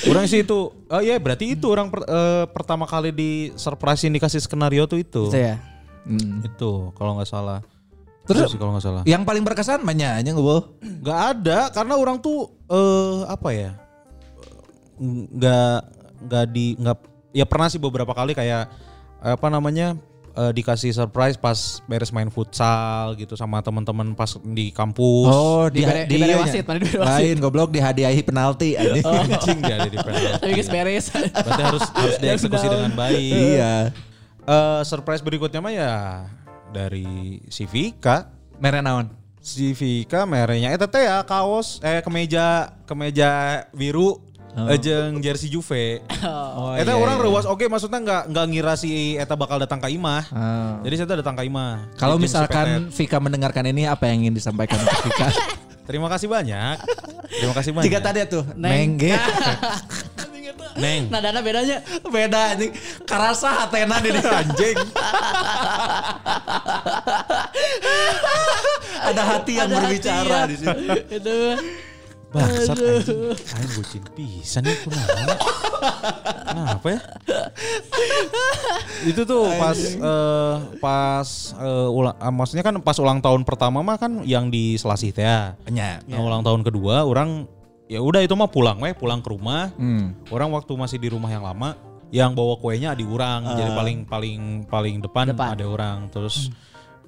S7: Orang sih itu, oh iya berarti itu orang per- eh, pertama kali di surprise dikasih skenario tuh itu.
S6: Itu ya.
S2: Hmm.
S7: Itu kalau nggak salah.
S2: Terus
S7: kalau nggak salah.
S2: Yang paling berkesan mana anjing gua.
S7: Nggak ada karena orang tuh eh apa ya? Nggak nggak di nggak ya pernah sih beberapa kali kayak apa namanya eh, dikasih surprise pas beres main futsal gitu sama teman-teman pas di kampus.
S2: Oh, di, di,
S6: dibere
S2: iya,
S6: wasit, mana dibere wasit.
S2: Lain goblok dihadiahi penalti anjing.
S6: Oh.
S7: Anjing dia ada di penalti.
S6: Tapi geus beres.
S7: Berarti harus harus dieksekusi dengan baik.
S2: Iya.
S7: Eh, surprise berikutnya mah ya dari si Vika.
S2: Mere naon?
S7: Si Vika merenya eta teh ya kaos eh kemeja kemeja biru
S2: Oh.
S7: eh, jeung jersey Juve.
S2: Oh,
S7: eta
S2: iya,
S7: orang
S2: iya.
S7: rewas oke maksudnya nggak nggak ngira si eta bakal datang ke imah.
S2: Ah.
S7: Jadi saya datang ke imah.
S2: Kalau
S7: si
S2: misalkan
S7: Petet.
S2: Vika mendengarkan ini apa yang ingin disampaikan untuk Vika?
S7: terima kasih banyak. Terima kasih banyak.
S2: Jika tadi tuh
S6: Neng.
S2: Neng.
S6: Nadana bedanya.
S2: Beda anjing. Karasa hatena di anjing. Ada hati yang
S6: Ada hati,
S2: berbicara
S6: ya.
S2: di sini.
S6: Itu.
S7: Bangsat anjing. Aing bucin pisan ya kunaon. Kenapa ya? Itu tuh pas eh, pas eh, ulang ah, maksudnya kan pas ulang tahun pertama mah kan yang di Selasih teh. ya. Nah, ulang tahun kedua orang ya udah itu mah pulang weh, pulang ke rumah.
S2: Hmm.
S7: Orang waktu masih di rumah yang lama yang bawa kuenya di orang. Jadi
S2: Ah.
S7: paling paling paling depan, ada orang terus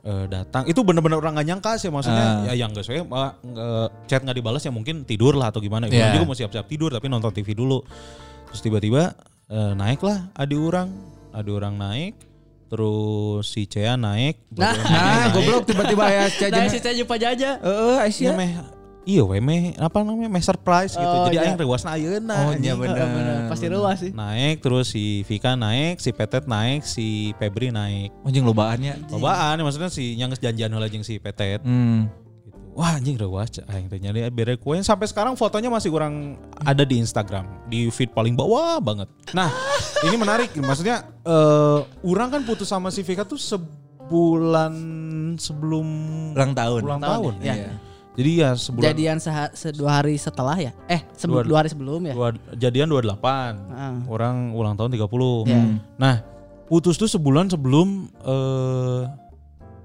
S7: eh, datang itu bener-bener orang gak nyangka sih maksudnya
S2: Ah.
S7: ya yang gak saya uh, chat nggak dibalas ya mungkin tidur lah atau gimana
S2: Yeah.
S7: Orang juga mau siap-siap tidur tapi nonton TV dulu terus tiba-tiba eh, naik lah adi orang adi orang naik terus si Cea naik
S6: Nah.
S2: Nah, goblok tiba-tiba ya
S6: Nah,
S2: Cea
S6: si Cea jumpa aja.
S2: Heeh,
S7: Ya, meh, iya we meh apa namanya meh surprise gitu
S6: Oh,
S7: jadi
S6: iya.
S7: aing rewasna ayeuna
S2: Oh,
S7: anjing.
S2: iya bener.
S6: Bener, Pasti ruas sih.
S7: naik terus si Vika naik si Petet naik si Febri naik
S2: Anjing lobaannya.
S7: lobaan maksudnya si yang janjian heula jeung si Petet
S2: Hmm.
S7: Wah anjing rewas aing teh nyari bere kue sampai sekarang fotonya masih kurang ada di Instagram di feed paling bawah banget. Nah, ini menarik maksudnya eh orang kan putus sama si Vika tuh sebulan sebelum
S2: Ulang tahun.
S7: ulang
S6: Tahun,
S7: tahun.
S6: ya.
S7: Iya. Jadi ya sebulan
S6: Jadian seha- se dua hari setelah ya? Eh,
S7: Dua-
S6: sebelum dua hari sebelum ya?
S7: dua, jadian 28.
S6: Ah.
S7: Orang ulang tahun 30.
S6: Iya.
S7: Nah, putus tuh sebulan sebelum eh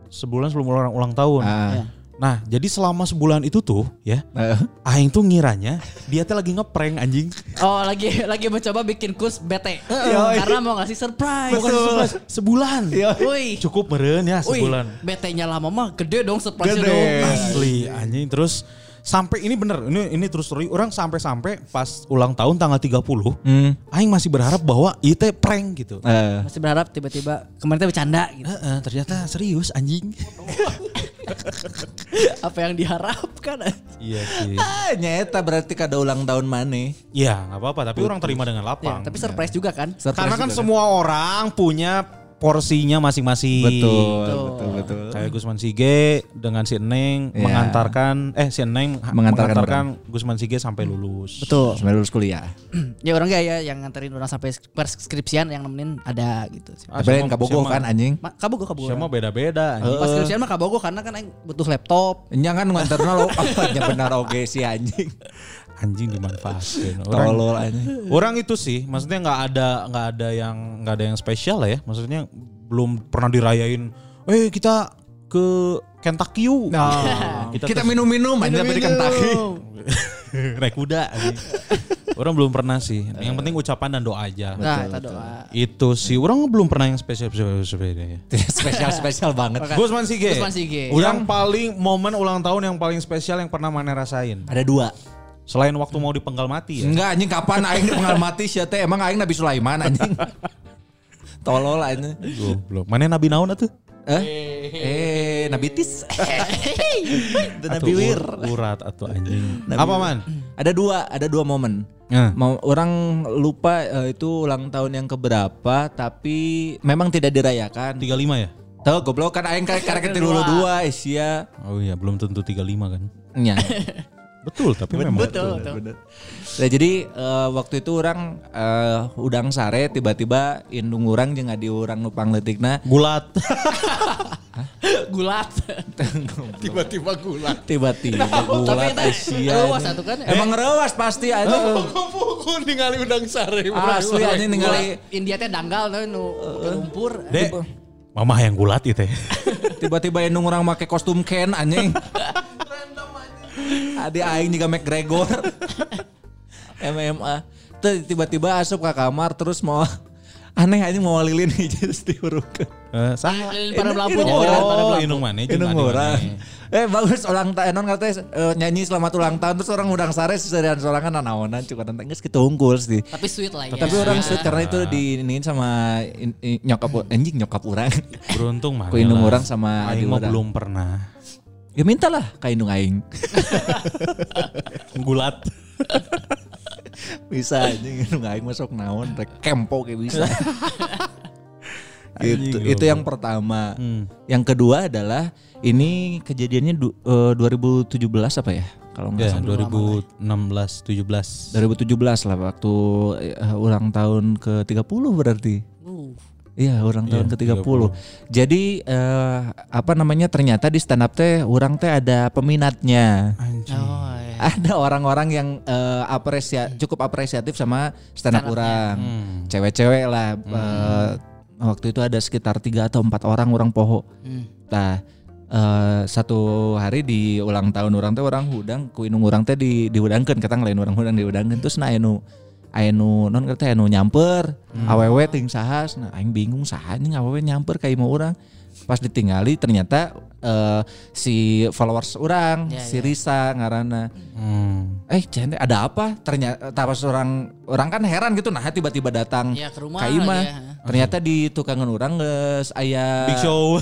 S7: sebulan sebelum orang ulang tahun.
S2: Ah.
S6: Iya.
S7: Nah, jadi selama sebulan itu tuh ya,
S2: Eh.
S7: aing tuh ngiranya dia tuh lagi ngeprank anjing.
S6: Oh, lagi lagi mencoba bikin kus bete.
S7: Yoi.
S6: Karena mau ngasih surprise.
S7: Bukan surprise, sebulan.
S6: Wih.
S7: Cukup meren ya sebulan.
S6: bete-nya lama mah gede dong surprise
S2: Gede.
S6: dong.
S7: Asli anjing terus sampai ini bener ini ini terus story orang sampai-sampai pas ulang tahun tanggal 30
S2: Hmm.
S7: aing masih berharap bahwa itu prank gitu.
S2: Eh.
S6: Masih berharap tiba-tiba kemarin teh bercanda gitu.
S7: Heeh, ternyata serius anjing.
S6: Apa yang diharapkan?
S7: Iya sih.
S2: Ah, nyeta berarti kada ulang tahun mana?
S7: Iya nggak apa-apa tapi orang terima dengan
S6: Ya,
S7: lapang.
S6: tapi surprise juga kan?
S7: Karena kan semua orang punya porsinya masing-masing.
S2: Betul, betul, betul.
S7: Kayak Gusman Sige dengan si Neng
S2: Iya.
S7: mengantarkan eh si Neng
S2: Mengantarkan
S7: mengantarkan, Gusman Sige sampai lulus.
S6: Betul.
S2: Sampai lulus kuliah.
S6: ya orang gak ya yang nganterin orang sampai perskripsian yang nemenin ada gitu.
S7: Ah,
S2: Tapi
S7: siapa-
S2: kabogoh kan anjing.
S6: Ma, kabogo kabogo.
S7: Siapa beda-beda anjing.
S6: Pas skripsian mah kabogo karena kan aing butuh laptop.
S2: Jangan nganterna lo apanya benar oge si anjing.
S7: Anjing dimanfaatkan. Orang,
S2: Tolol anjing.
S7: orang itu sih maksudnya nggak ada nggak ada yang nggak ada yang spesial lah ya. Maksudnya belum pernah dirayain. Eh kita ke Kentucky yuk.
S2: Nah,
S7: kita,
S2: kita minum-minum aja di Kentucky.
S7: naik kuda. orang belum pernah sih. Yang penting ucapan dan doa aja.
S6: Nah, kita doa.
S7: Itu sih orang belum pernah yang spesial spesial spesial.
S2: Spesial-spesial banget.
S7: Gusman Sige.
S6: Gusman Sige.
S7: Yang paling momen ulang tahun yang paling spesial yang pernah mana rasain.
S2: Ada dua.
S7: Selain waktu mau dipenggal mati ya.
S2: Enggak anjing kapan aing pengalaman mati sia teh emang aing Nabi Sulaiman anjing. Tolol anjing.
S7: Belum. Mana Nabi naon atuh?
S2: Eh? Eh, Nabi Tis. Itu Nabi
S7: Atuh,
S2: Wir.
S7: ur- Urat atau anjing.
S2: Nabi
S7: Apa man?
S2: Ada dua, ada dua momen.
S7: Nah.
S2: Mau orang lupa eh, itu ulang tahun yang keberapa tapi memang tidak dirayakan.
S7: 35 ya?
S2: Tuh goblok kan aing karek karek dulu dua Asia.
S7: Oh iya, belum tentu 35 kan.
S2: Nya.
S7: Betul, tapi memang
S6: Betul, betul.
S2: Nah, jadi eh, waktu itu orang eh, udang sare tiba-tiba indung orang jeung adi urang nu pangletikna
S7: gulat.
S6: Gulat.
S17: Tiba-tiba gulat.
S2: tiba-tiba
S6: Tapi
S2: gulat Asia.
S6: rewas atuh kan?
S2: Emang rewas pasti aja.
S17: Pukul ningali udang sare.
S2: Asli anjing ningali
S6: India teh danggal tuh nu lumpur.
S7: Dek, mama yang gulat itu ya.
S2: tiba-tiba indung orang make kostum Ken anjing. Adi aing juga McGregor. MMA. Tiba-tiba asup ke kamar terus mau aneh aja mau lilin hiji diurukeun.
S7: Eh, sah.
S6: Lilin pada lampu
S2: orang.
S7: Oh, indung mana? jeung
S2: orang. Eh bagus ulang tahun non katanya eh, nyanyi selamat ulang tahun terus orang udang sare seserian sorangan nanaonan cukup tentang geus kitu unggul sih.
S6: Tapi sweet lah ya.
S2: Tapi orang sweet karena itu diiniin sama in- in- nyokap anjing nyokap orang.
S7: Beruntung mah.
S2: Ku indung orang sama
S7: Aing
S2: adik
S7: mah
S2: orang.
S7: belum pernah.
S2: Ya mintalah ka indung aing.
S7: Gulat.
S2: bisa anjing indung aing masuk naon rek kempo kayak bisa. itu
S7: Anjing,
S2: itu yang pertama.
S7: Hmm.
S2: Yang kedua adalah ini kejadiannya du, eh, 2017 apa ya? Kalau nggak
S7: Ya,
S2: salah.
S7: 2016 17.
S2: 2017 lah waktu eh, ulang tahun ke 30 berarti. Iya, ulang tahun
S7: Iya,
S2: ke-30. Jadi eh, apa namanya ternyata di stand up teh orang teh ada peminatnya.
S6: Oh,
S2: Ada orang-orang yang eh, apresia cukup apresiatif sama stand up orang.
S7: Hmm.
S2: Cewek-cewek lah eh, waktu itu ada sekitar tiga atau empat orang orang poho.
S6: Hmm.
S2: Nah, eh, satu hari di ulang tahun orang teh orang hudang ku inung orang teh di dihudangkeun kata lain orang hudang dihudangkeun terus nah anu aya nu non kata anu nyamper. Awewe ting sahas. Nah aing bingung saha anjing awewe nyamper ka imah urang pas ditinggali ternyata eh, si followers orang
S6: Ya,
S2: si
S6: ya.
S2: Risa ngaranna
S7: Hmm.
S2: eh Jen, ada apa ternyata pas orang orang kan heran gitu nah tiba-tiba datang
S6: Ya, ke rumah
S2: ka imah.
S6: ya.
S2: ternyata di tukangan orang geus aya
S7: Big Show.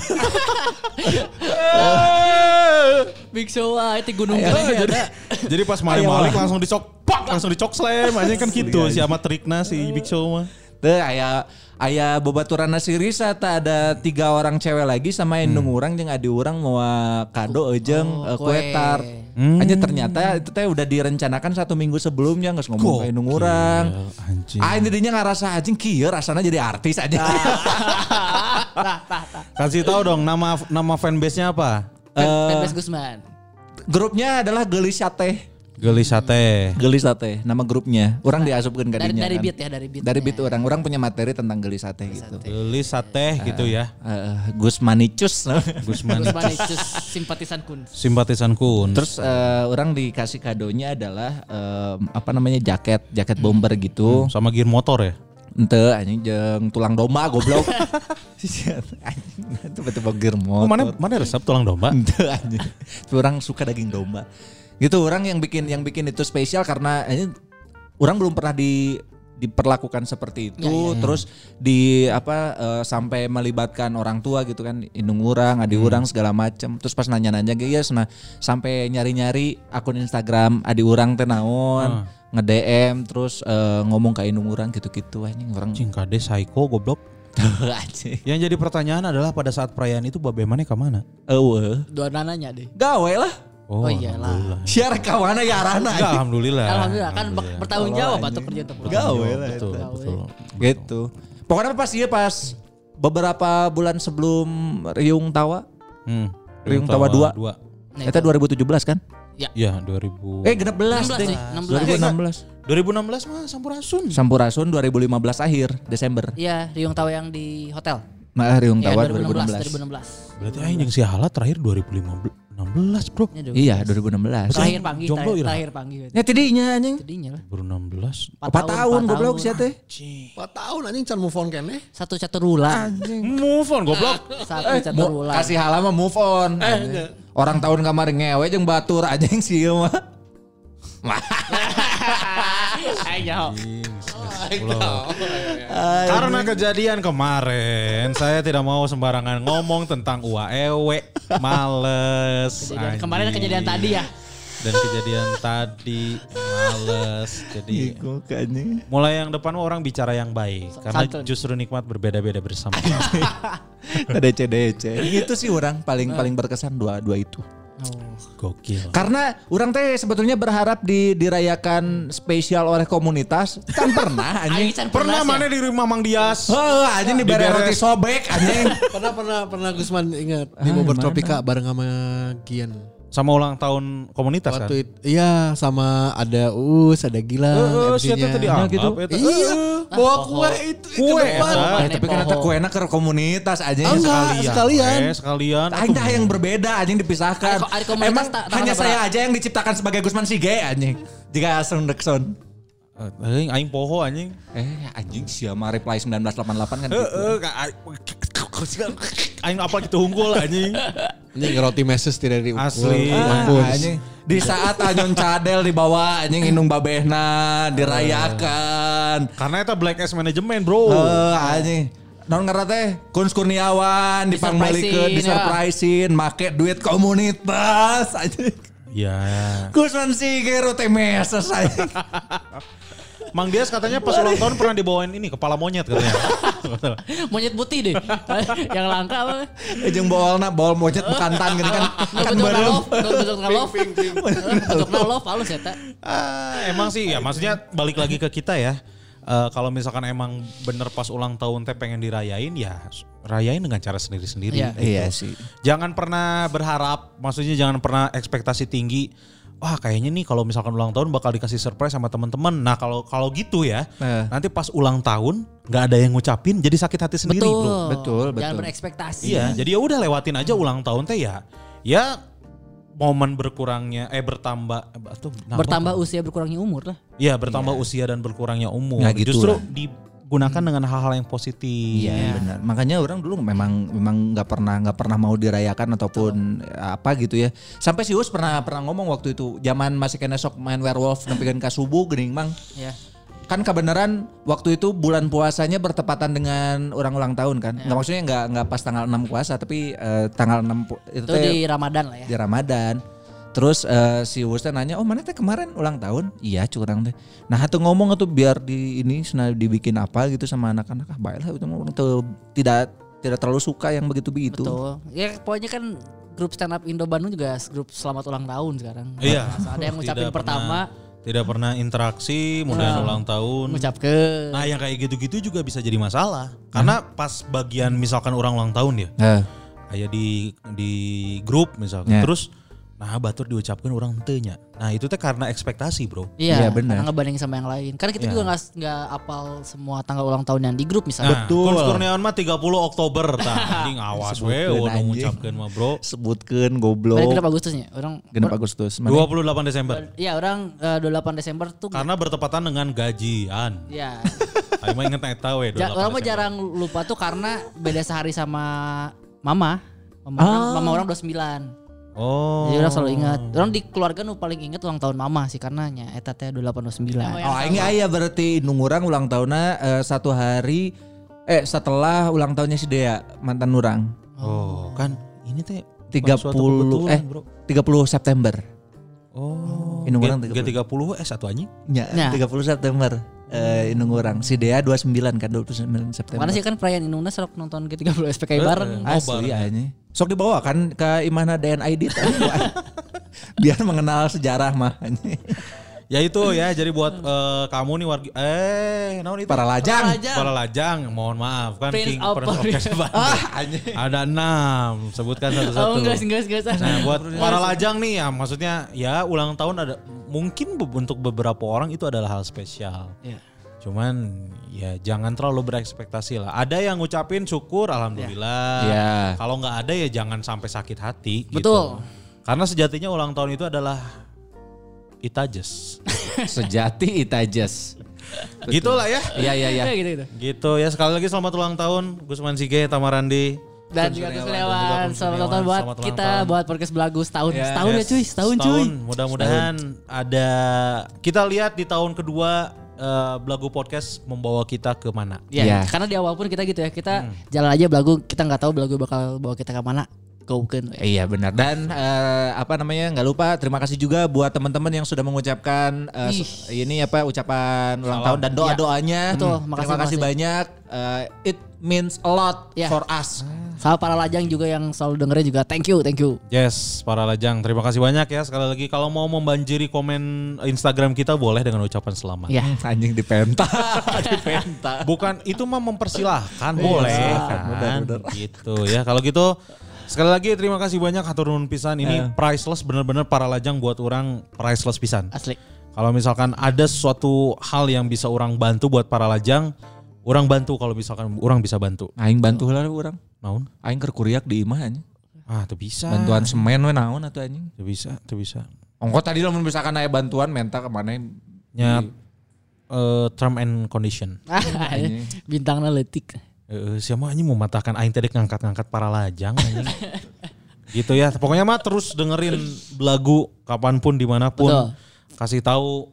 S6: Big Show ah itu gunung
S7: Oh,
S6: Gede
S7: jadi, jadi pas Mali Malik langsung dicok, pak langsung dicok slam aja kan gitu si amat trikna si Big Show mah.
S2: Teu aya aya babaturan si Risa tak ada tiga orang cewek lagi sama indung orang jeung adi orang mau kado ejeng eh, kue
S6: kue.
S2: tart.
S7: Hmm.
S2: Aja ternyata itu teh udah direncanakan satu minggu sebelumnya nggak ngomong ke indung orang.
S7: Anjing.
S2: Ah intinya ngerasa anjing kieu rasanya jadi artis aja.
S7: Kasih tahu dong nama nama fanbase-nya apa?
S2: Eh,
S6: Pepes Gusman.
S2: grupnya adalah Gelis Sate.
S7: Gelis Sate.
S2: Gelis Sate nama grupnya. Orang diasupkan ke
S6: Dari-
S2: dinya
S6: dari
S2: kan.
S6: beat ya, dari beat.
S2: Dari beat orang. Orang punya materi tentang Gelis Sate gitu.
S7: Gelis Sate gitu ya.
S2: Eh, Gus Manicus.
S7: Gusman
S6: itu simpatisan kun.
S7: Simpatisan kun.
S2: Terus eh, orang dikasih kadonya adalah em, apa namanya jaket, jaket bomber gitu.
S7: sama gear motor ya?
S2: Ente anjing jeung tulang domba goblok. Anjing, Tiba-tiba gear
S7: Oh,
S2: motor.
S7: mana mana resep tulang domba?
S2: Ente anjing. Orang suka daging domba. Gitu orang yang bikin yang bikin itu spesial karena ini orang belum pernah di diperlakukan seperti itu
S6: Ya, ya.
S2: terus di apa eh, sampai melibatkan orang tua gitu kan indung orang adi
S7: Hmm.
S2: orang segala macem terus pas nanya-nanya ge yes, nah sampai nyari-nyari akun Instagram adi orang teh naon
S7: Ah.
S2: nge-DM terus eh, ngomong ke indung orang gitu-gitu anjing orang
S7: Cing kade psycho goblok. Yang jadi pertanyaan adalah pada saat perayaan itu babe mana ke mana?
S2: eueuh
S6: Dua nananya deh.
S2: gawe lah
S6: Oh, iyalah.
S7: alhamdulillah.
S2: siar kawana ya arana
S7: Enggak, alhamdulillah.
S6: Alhamdulillah kan ber- bertanggung jawab atau kerja untuk
S2: gawe lah
S7: Betul,
S2: eta.
S7: betul.
S2: gitu pokoknya pas iya pas beberapa bulan sebelum Riung Tawa
S7: Hmm.
S2: Riung Tawa 2
S7: dua.
S2: Eta 2017 kan
S6: Ya.
S7: Ya, 2000.
S2: eh genep belas
S6: 16
S2: deh
S6: deh, 16.
S2: 2016
S7: 2016 mah Sampurasun.
S2: Sampurasun 2015 akhir Desember
S6: Iya, Riung Tawa yang di hotel.
S2: Nah Riung
S6: Iya,
S2: Tawa
S6: 2016. 2016.
S2: 2016
S7: Berarti aing jeung si Hala terakhir 2016, Bro.
S6: Ya, 2016.
S2: Iya 2016
S6: Terakhir panggil,
S7: Jomblo
S6: terakhir,
S7: ira?
S6: terakhir panggil.
S2: Ya tidinya anjing
S6: Jadinya lah.
S7: 2016.
S2: 4 tahun
S6: empat
S2: goblok sih teh
S17: 4 tahun anjing can move on kene.
S6: Satu catur bulan.
S7: Move on goblok.
S6: Satu
S2: Eh,
S6: catur
S2: mu-
S6: bulan.
S2: kasih halama move on orang tahun kamari ngewe jeung batur aja yang sih mah
S6: Ayo.
S7: Karena kejadian kemarin, saya tidak mau sembarangan ngomong tentang ua ewe. Males.
S6: Kejadian- kemarin kejadian tadi ya.
S7: Dan kejadian tadi males. Jadi mulai yang depan orang bicara yang baik karena
S6: Santun.
S7: justru nikmat berbeda-beda bersama.
S2: DC DC itu sih orang paling paling berkesan dua dua itu
S7: Gokil.
S2: karena orang teh sebetulnya berharap di dirayakan spesial oleh komunitas kan pernah anjing
S7: Pernah mana di rumah Mang Dias?
S2: Oh, anjing diberi
S7: Diberes.
S2: roti sobek anjing.
S17: pernah pernah pernah Gusman ingat di
S2: Ah,
S17: Bogor
S2: mana?
S17: Tropika bareng sama Gian.
S7: Sama ulang tahun komunitas kan?
S17: Waktu itu, iya sama ada Us, ada Gilang,
S7: Heeh,
S17: MC-nya.
S7: siapa teh dianggap
S2: gitu.
S7: eta?
S17: Iya, bawa
S6: poho.
S17: kue itu
S7: Kue,
S17: ke depan.
S2: Eh, tapi kan eta kuena ke komunitas aja
S17: Ah, enggak, sekalian.
S7: Eh, sekalian.
S2: Aing dah yang berbeda anjing dipisahkan.
S6: Ada- ada
S2: Emang
S6: tak- tak
S2: hanya
S6: ada
S2: saya aja yang diciptakan sebagai Gusman Sige anjing. Jika Sound Dexon.
S7: Eh, Aing aing poho anjing.
S2: Eh anjing siapa reply 1988 kan gitu.
S7: Heeh, aing apa gitu unggul anjing.
S17: Ini roti meses tidak diukur.
S7: Asli.
S2: Ah,
S17: Mampus.
S2: anjing. Di saat Anyon Cadel dibawa anjing inung babehna dirayakan.
S7: Karena itu Black S Management, Bro.
S2: Eh anjing. Non ngerti teh Kun Kurniawan dipangbalikan,
S6: Disurprisein,
S2: disurprisein, make duit komunitas anjing.
S7: Ya.
S2: Gusman Sige roti meses anjing.
S7: Mang Dias katanya pas ulang tahun pernah dibawain ini kepala monyet katanya.
S6: Monyet putih deh. yang langka apa?
S2: Ejeng bawalna bawal monyet bekantan gini kan. Kan bareng.
S6: bentuk love. Bentuk love halus ya, tak?
S7: Ah, emang sih ya maksudnya balik lagi ke kita ya. eh, kalau misalkan emang bener pas ulang tahun teh pengen dirayain ya rayain dengan cara sendiri-sendiri.
S2: Iya.
S7: gitu.
S2: Iya sih.
S7: Jangan pernah berharap, maksudnya jangan pernah ekspektasi tinggi. Wah kayaknya nih kalau misalkan ulang tahun bakal dikasih surprise sama teman-teman. Nah kalau kalau gitu ya,
S2: Eh.
S7: nanti pas ulang tahun nggak ada yang ngucapin, jadi sakit hati sendiri
S6: Betul.
S7: bro.
S2: Betul,
S6: Jangan
S2: betul.
S6: berekspektasi.
S7: Iya, jadi ya udah lewatin aja ulang tahun teh ya. Ya momen berkurangnya eh bertambah atau nambah
S6: Bertambah
S7: apa?
S6: usia berkurangnya umur lah.
S7: Iya, bertambah usia dan berkurangnya umur.
S2: Nggak gitu
S7: Justru
S2: lah.
S7: Digunakan dengan hal-hal yang positif.
S2: Iya benar. Makanya orang dulu memang memang nggak pernah nggak pernah mau dirayakan ataupun apa gitu ya. Sampai si Us pernah pernah ngomong waktu itu zaman masih kena sok main werewolf nempikan ka subuh geuning mang.
S6: Ya.
S2: Kan kebenaran waktu itu bulan puasanya bertepatan dengan orang ulang tahun kan. Nggak maksudnya nggak nggak pas tanggal 6 puasa tapi eh, tanggal 6 pu- itu
S6: Itu
S2: teh
S6: di Ramadan lah ya.
S2: di Ramadan. Terus eh, si Wus teh nanya, "Oh, mana teh kemarin ulang tahun?" Iya, curang teh. Nah, atuh ngomong atuh biar di ini sana dibikin apa gitu sama anak-anak. Ah, baiklah itu mah orang tuh tidak tidak terlalu suka yang begitu-begitu.
S6: Betul. Ya pokoknya kan grup stand up Indo Bandung juga grup selamat ulang tahun sekarang.
S7: Iya.
S6: Ada yang ngucapin
S7: Tidak
S6: pertama,
S7: pernah- tidak pernah interaksi, mudahan
S6: Nah,
S7: ulang tahun.
S6: ngucapkeun.
S7: Nah, yang kayak gitu-gitu juga bisa jadi masalah. Karena pas bagian misalkan orang ulang tahun ya.
S2: Eh.
S7: Kayak di di grup misalkan.
S2: Ya.
S7: Terus nah batur diucapkan orang tenya. Nah, itu teh karena ekspektasi, Bro.
S6: Iya,
S2: Iya, benar.
S6: karena ngebanding sama yang lain. Karena kita
S7: Iya.
S6: juga nggak nggak apal semua tanggal ulang tahun yang di grup
S7: Nah,
S6: misalnya.
S7: Kun Kurniawan mah 30 Oktober tah. Anjing awas we udah ngucapkeun mah, Bro.
S2: Sebutkeun goblok.
S6: Balik genep Agustusnya. Orang
S2: Genep Agustus. Mana?
S7: 28 Desember.
S6: Iya, orang eh, 28 Desember tuh
S7: Karena bertepatan dengan gajian.
S6: ya.
S7: Ayo mah inget eta we
S6: Ja,
S7: 28
S6: orang mah
S7: Desember.
S6: jarang lupa tuh karena beda sehari sama mama. Mama,
S2: Ah.
S6: orang, mama orang 29.
S7: Oh.
S6: Jadi orang selalu ingat. Orang di keluarga nu paling ingat ulang tahun mama sih karena nya eta teh 28 29.
S2: Oh, ini aya berarti nung urang ulang tahunnya eh, satu hari eh setelah ulang tahunnya si Dea mantan urang.
S7: Oh, kan ini teh
S2: 30
S7: suatu kebetulan,
S2: eh
S7: Bro.
S2: 30 September.
S7: Oh.
S2: Inung urang
S7: G- G30 eh satu anjing.
S2: Ya,
S6: Ya.
S2: 30 September. Eh inung urang. Si Dea 29 kan 29 September.
S6: Mana sih kan perayaan Inungna serok nonton G30 SPKI
S7: Eh,
S6: bareng.
S2: Asli aja. Sok dibawa kan ke Imana DNID. Biar mengenal sejarah mah.
S7: Ya itu ya, jadi buat eh, kamu nih warga eh naon itu?
S2: Para lajang.
S7: Para lajang, mohon maaf kan
S6: Prince
S7: King
S6: of
S7: Prince of.
S2: Ah.
S7: Ada enam, sebutkan satu-satu.
S6: Oh, enggak, enggak, enggak.
S7: Nah, buat para lajang nih ya, maksudnya ya ulang tahun ada mungkin be- untuk beberapa orang itu adalah hal spesial.
S6: Iya.
S7: Cuman ya jangan terlalu berekspektasi lah. Ada yang ngucapin syukur, alhamdulillah.
S2: Iya.
S7: Kalau nggak ada ya jangan sampai sakit hati. gitu.
S6: Betul.
S7: Karena sejatinya ulang tahun itu adalah itajes.
S2: Sejati itajes.
S7: gitu lah ya.
S2: Iya iya iya.
S6: Ya, gitu gitu.
S7: Gitu ya sekali lagi selamat ulang tahun Gusman Sige, Tamarandi.
S6: Dan juga
S7: Kurniawan,
S6: Selamat
S7: Kurniawan.
S6: nonton buat
S7: Selamat ulang
S6: kita
S7: tahun.
S6: buat podcast belagu setahun.
S2: Ya.
S6: Setahun ya
S7: Yes,
S6: cuy, setahun cuy.
S7: Mudah-mudahan ada kita lihat di tahun kedua eh, Belagu Podcast membawa kita ke mana.
S6: Ya,
S2: Iya.
S6: karena di awal pun kita gitu ya, kita
S7: Hmm.
S6: jalan aja belagu, kita nggak tahu belagu bakal bawa kita ke mana. Gaukeun. we.
S2: Iya benar dan eh, apa namanya nggak lupa terima kasih juga buat teman-teman yang sudah mengucapkan eh, su- ini apa ucapan ulang
S7: Salam.
S2: tahun dan doa doanya.
S6: Iya. Betul,
S2: terima
S6: makasih,
S2: kasih
S6: makasih.
S2: banyak. Eh, it means a lot
S6: Ya.
S2: for us.
S6: Sama para lajang juga yang selalu dengerin juga thank you, thank you.
S7: Yes, para lajang, terima kasih banyak ya sekali lagi. Kalau mau membanjiri komen Instagram kita boleh dengan ucapan selamat.
S6: Ya.
S2: Anjing dipenta, dipenta.
S7: Bukan itu mah mempersilahkan
S2: Iya,
S7: boleh
S2: silakan.
S7: kan.
S2: Benar, benar.
S7: Gitu ya. Kalau gitu sekali lagi terima kasih banyak hatur nuhun pisan. Ini
S2: Eh.
S7: priceless bener-bener para lajang buat orang priceless pisan.
S6: Asli.
S7: Kalau misalkan ada suatu hal yang bisa orang bantu buat para lajang, orang bantu kalau misalkan orang bisa bantu.
S2: Aing bantu lah orang.
S7: Naon?
S2: Aing keur kuriak di imah anjing.
S7: Ah, tuh bisa.
S2: Bantuan semen we naon atuh anjing.
S7: Tuh bisa, tuh bisa.
S2: Ongko tadi lamun misalkan aya bantuan menta ke mana
S7: Nya eh, term and condition.
S6: Bintangnya letik.
S7: Eh, siapa anjing mematahkan aing tadi ngangkat-ngangkat para lajang anjing. gitu ya. Pokoknya mah terus dengerin lagu kapan pun di mana pun.
S6: Betul.
S7: Kasih tahu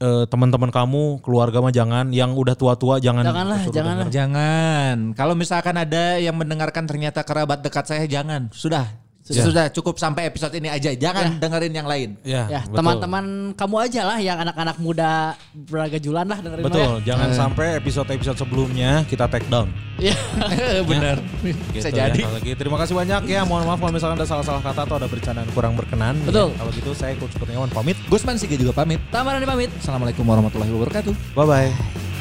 S7: eh, teman-teman kamu, keluarga mah jangan yang udah tua-tua jangan
S6: Janganlah, janganlah.
S7: denger.
S2: Jangan. Kalau misalkan ada yang mendengarkan ternyata kerabat dekat saya jangan. Sudah.
S7: Ya.
S2: Sudah cukup sampai episode ini aja. Jangan dengerin yang lain.
S7: Ya,
S6: Ya, teman-teman kamu aja lah yang anak-anak muda beragajulan lah dengerin
S7: Betul,
S6: ya.
S7: jangan
S2: Eh.
S7: sampai episode-episode sebelumnya kita take down.
S6: Iya.
S2: Benar.
S7: Gitu
S2: Bisa
S7: ya,
S2: jadi.
S7: kalau gitu. Terima kasih banyak ya. Mohon maaf kalau misalkan ada salah-salah kata atau ada bercandaan kurang berkenan.
S6: Betul.
S7: Ya, kalau gitu saya Coach Kurniawan pamit.
S2: Gusman Sige juga pamit.
S6: Tamaran pamit.
S2: Assalamualaikum warahmatullahi wabarakatuh.
S7: Bye bye.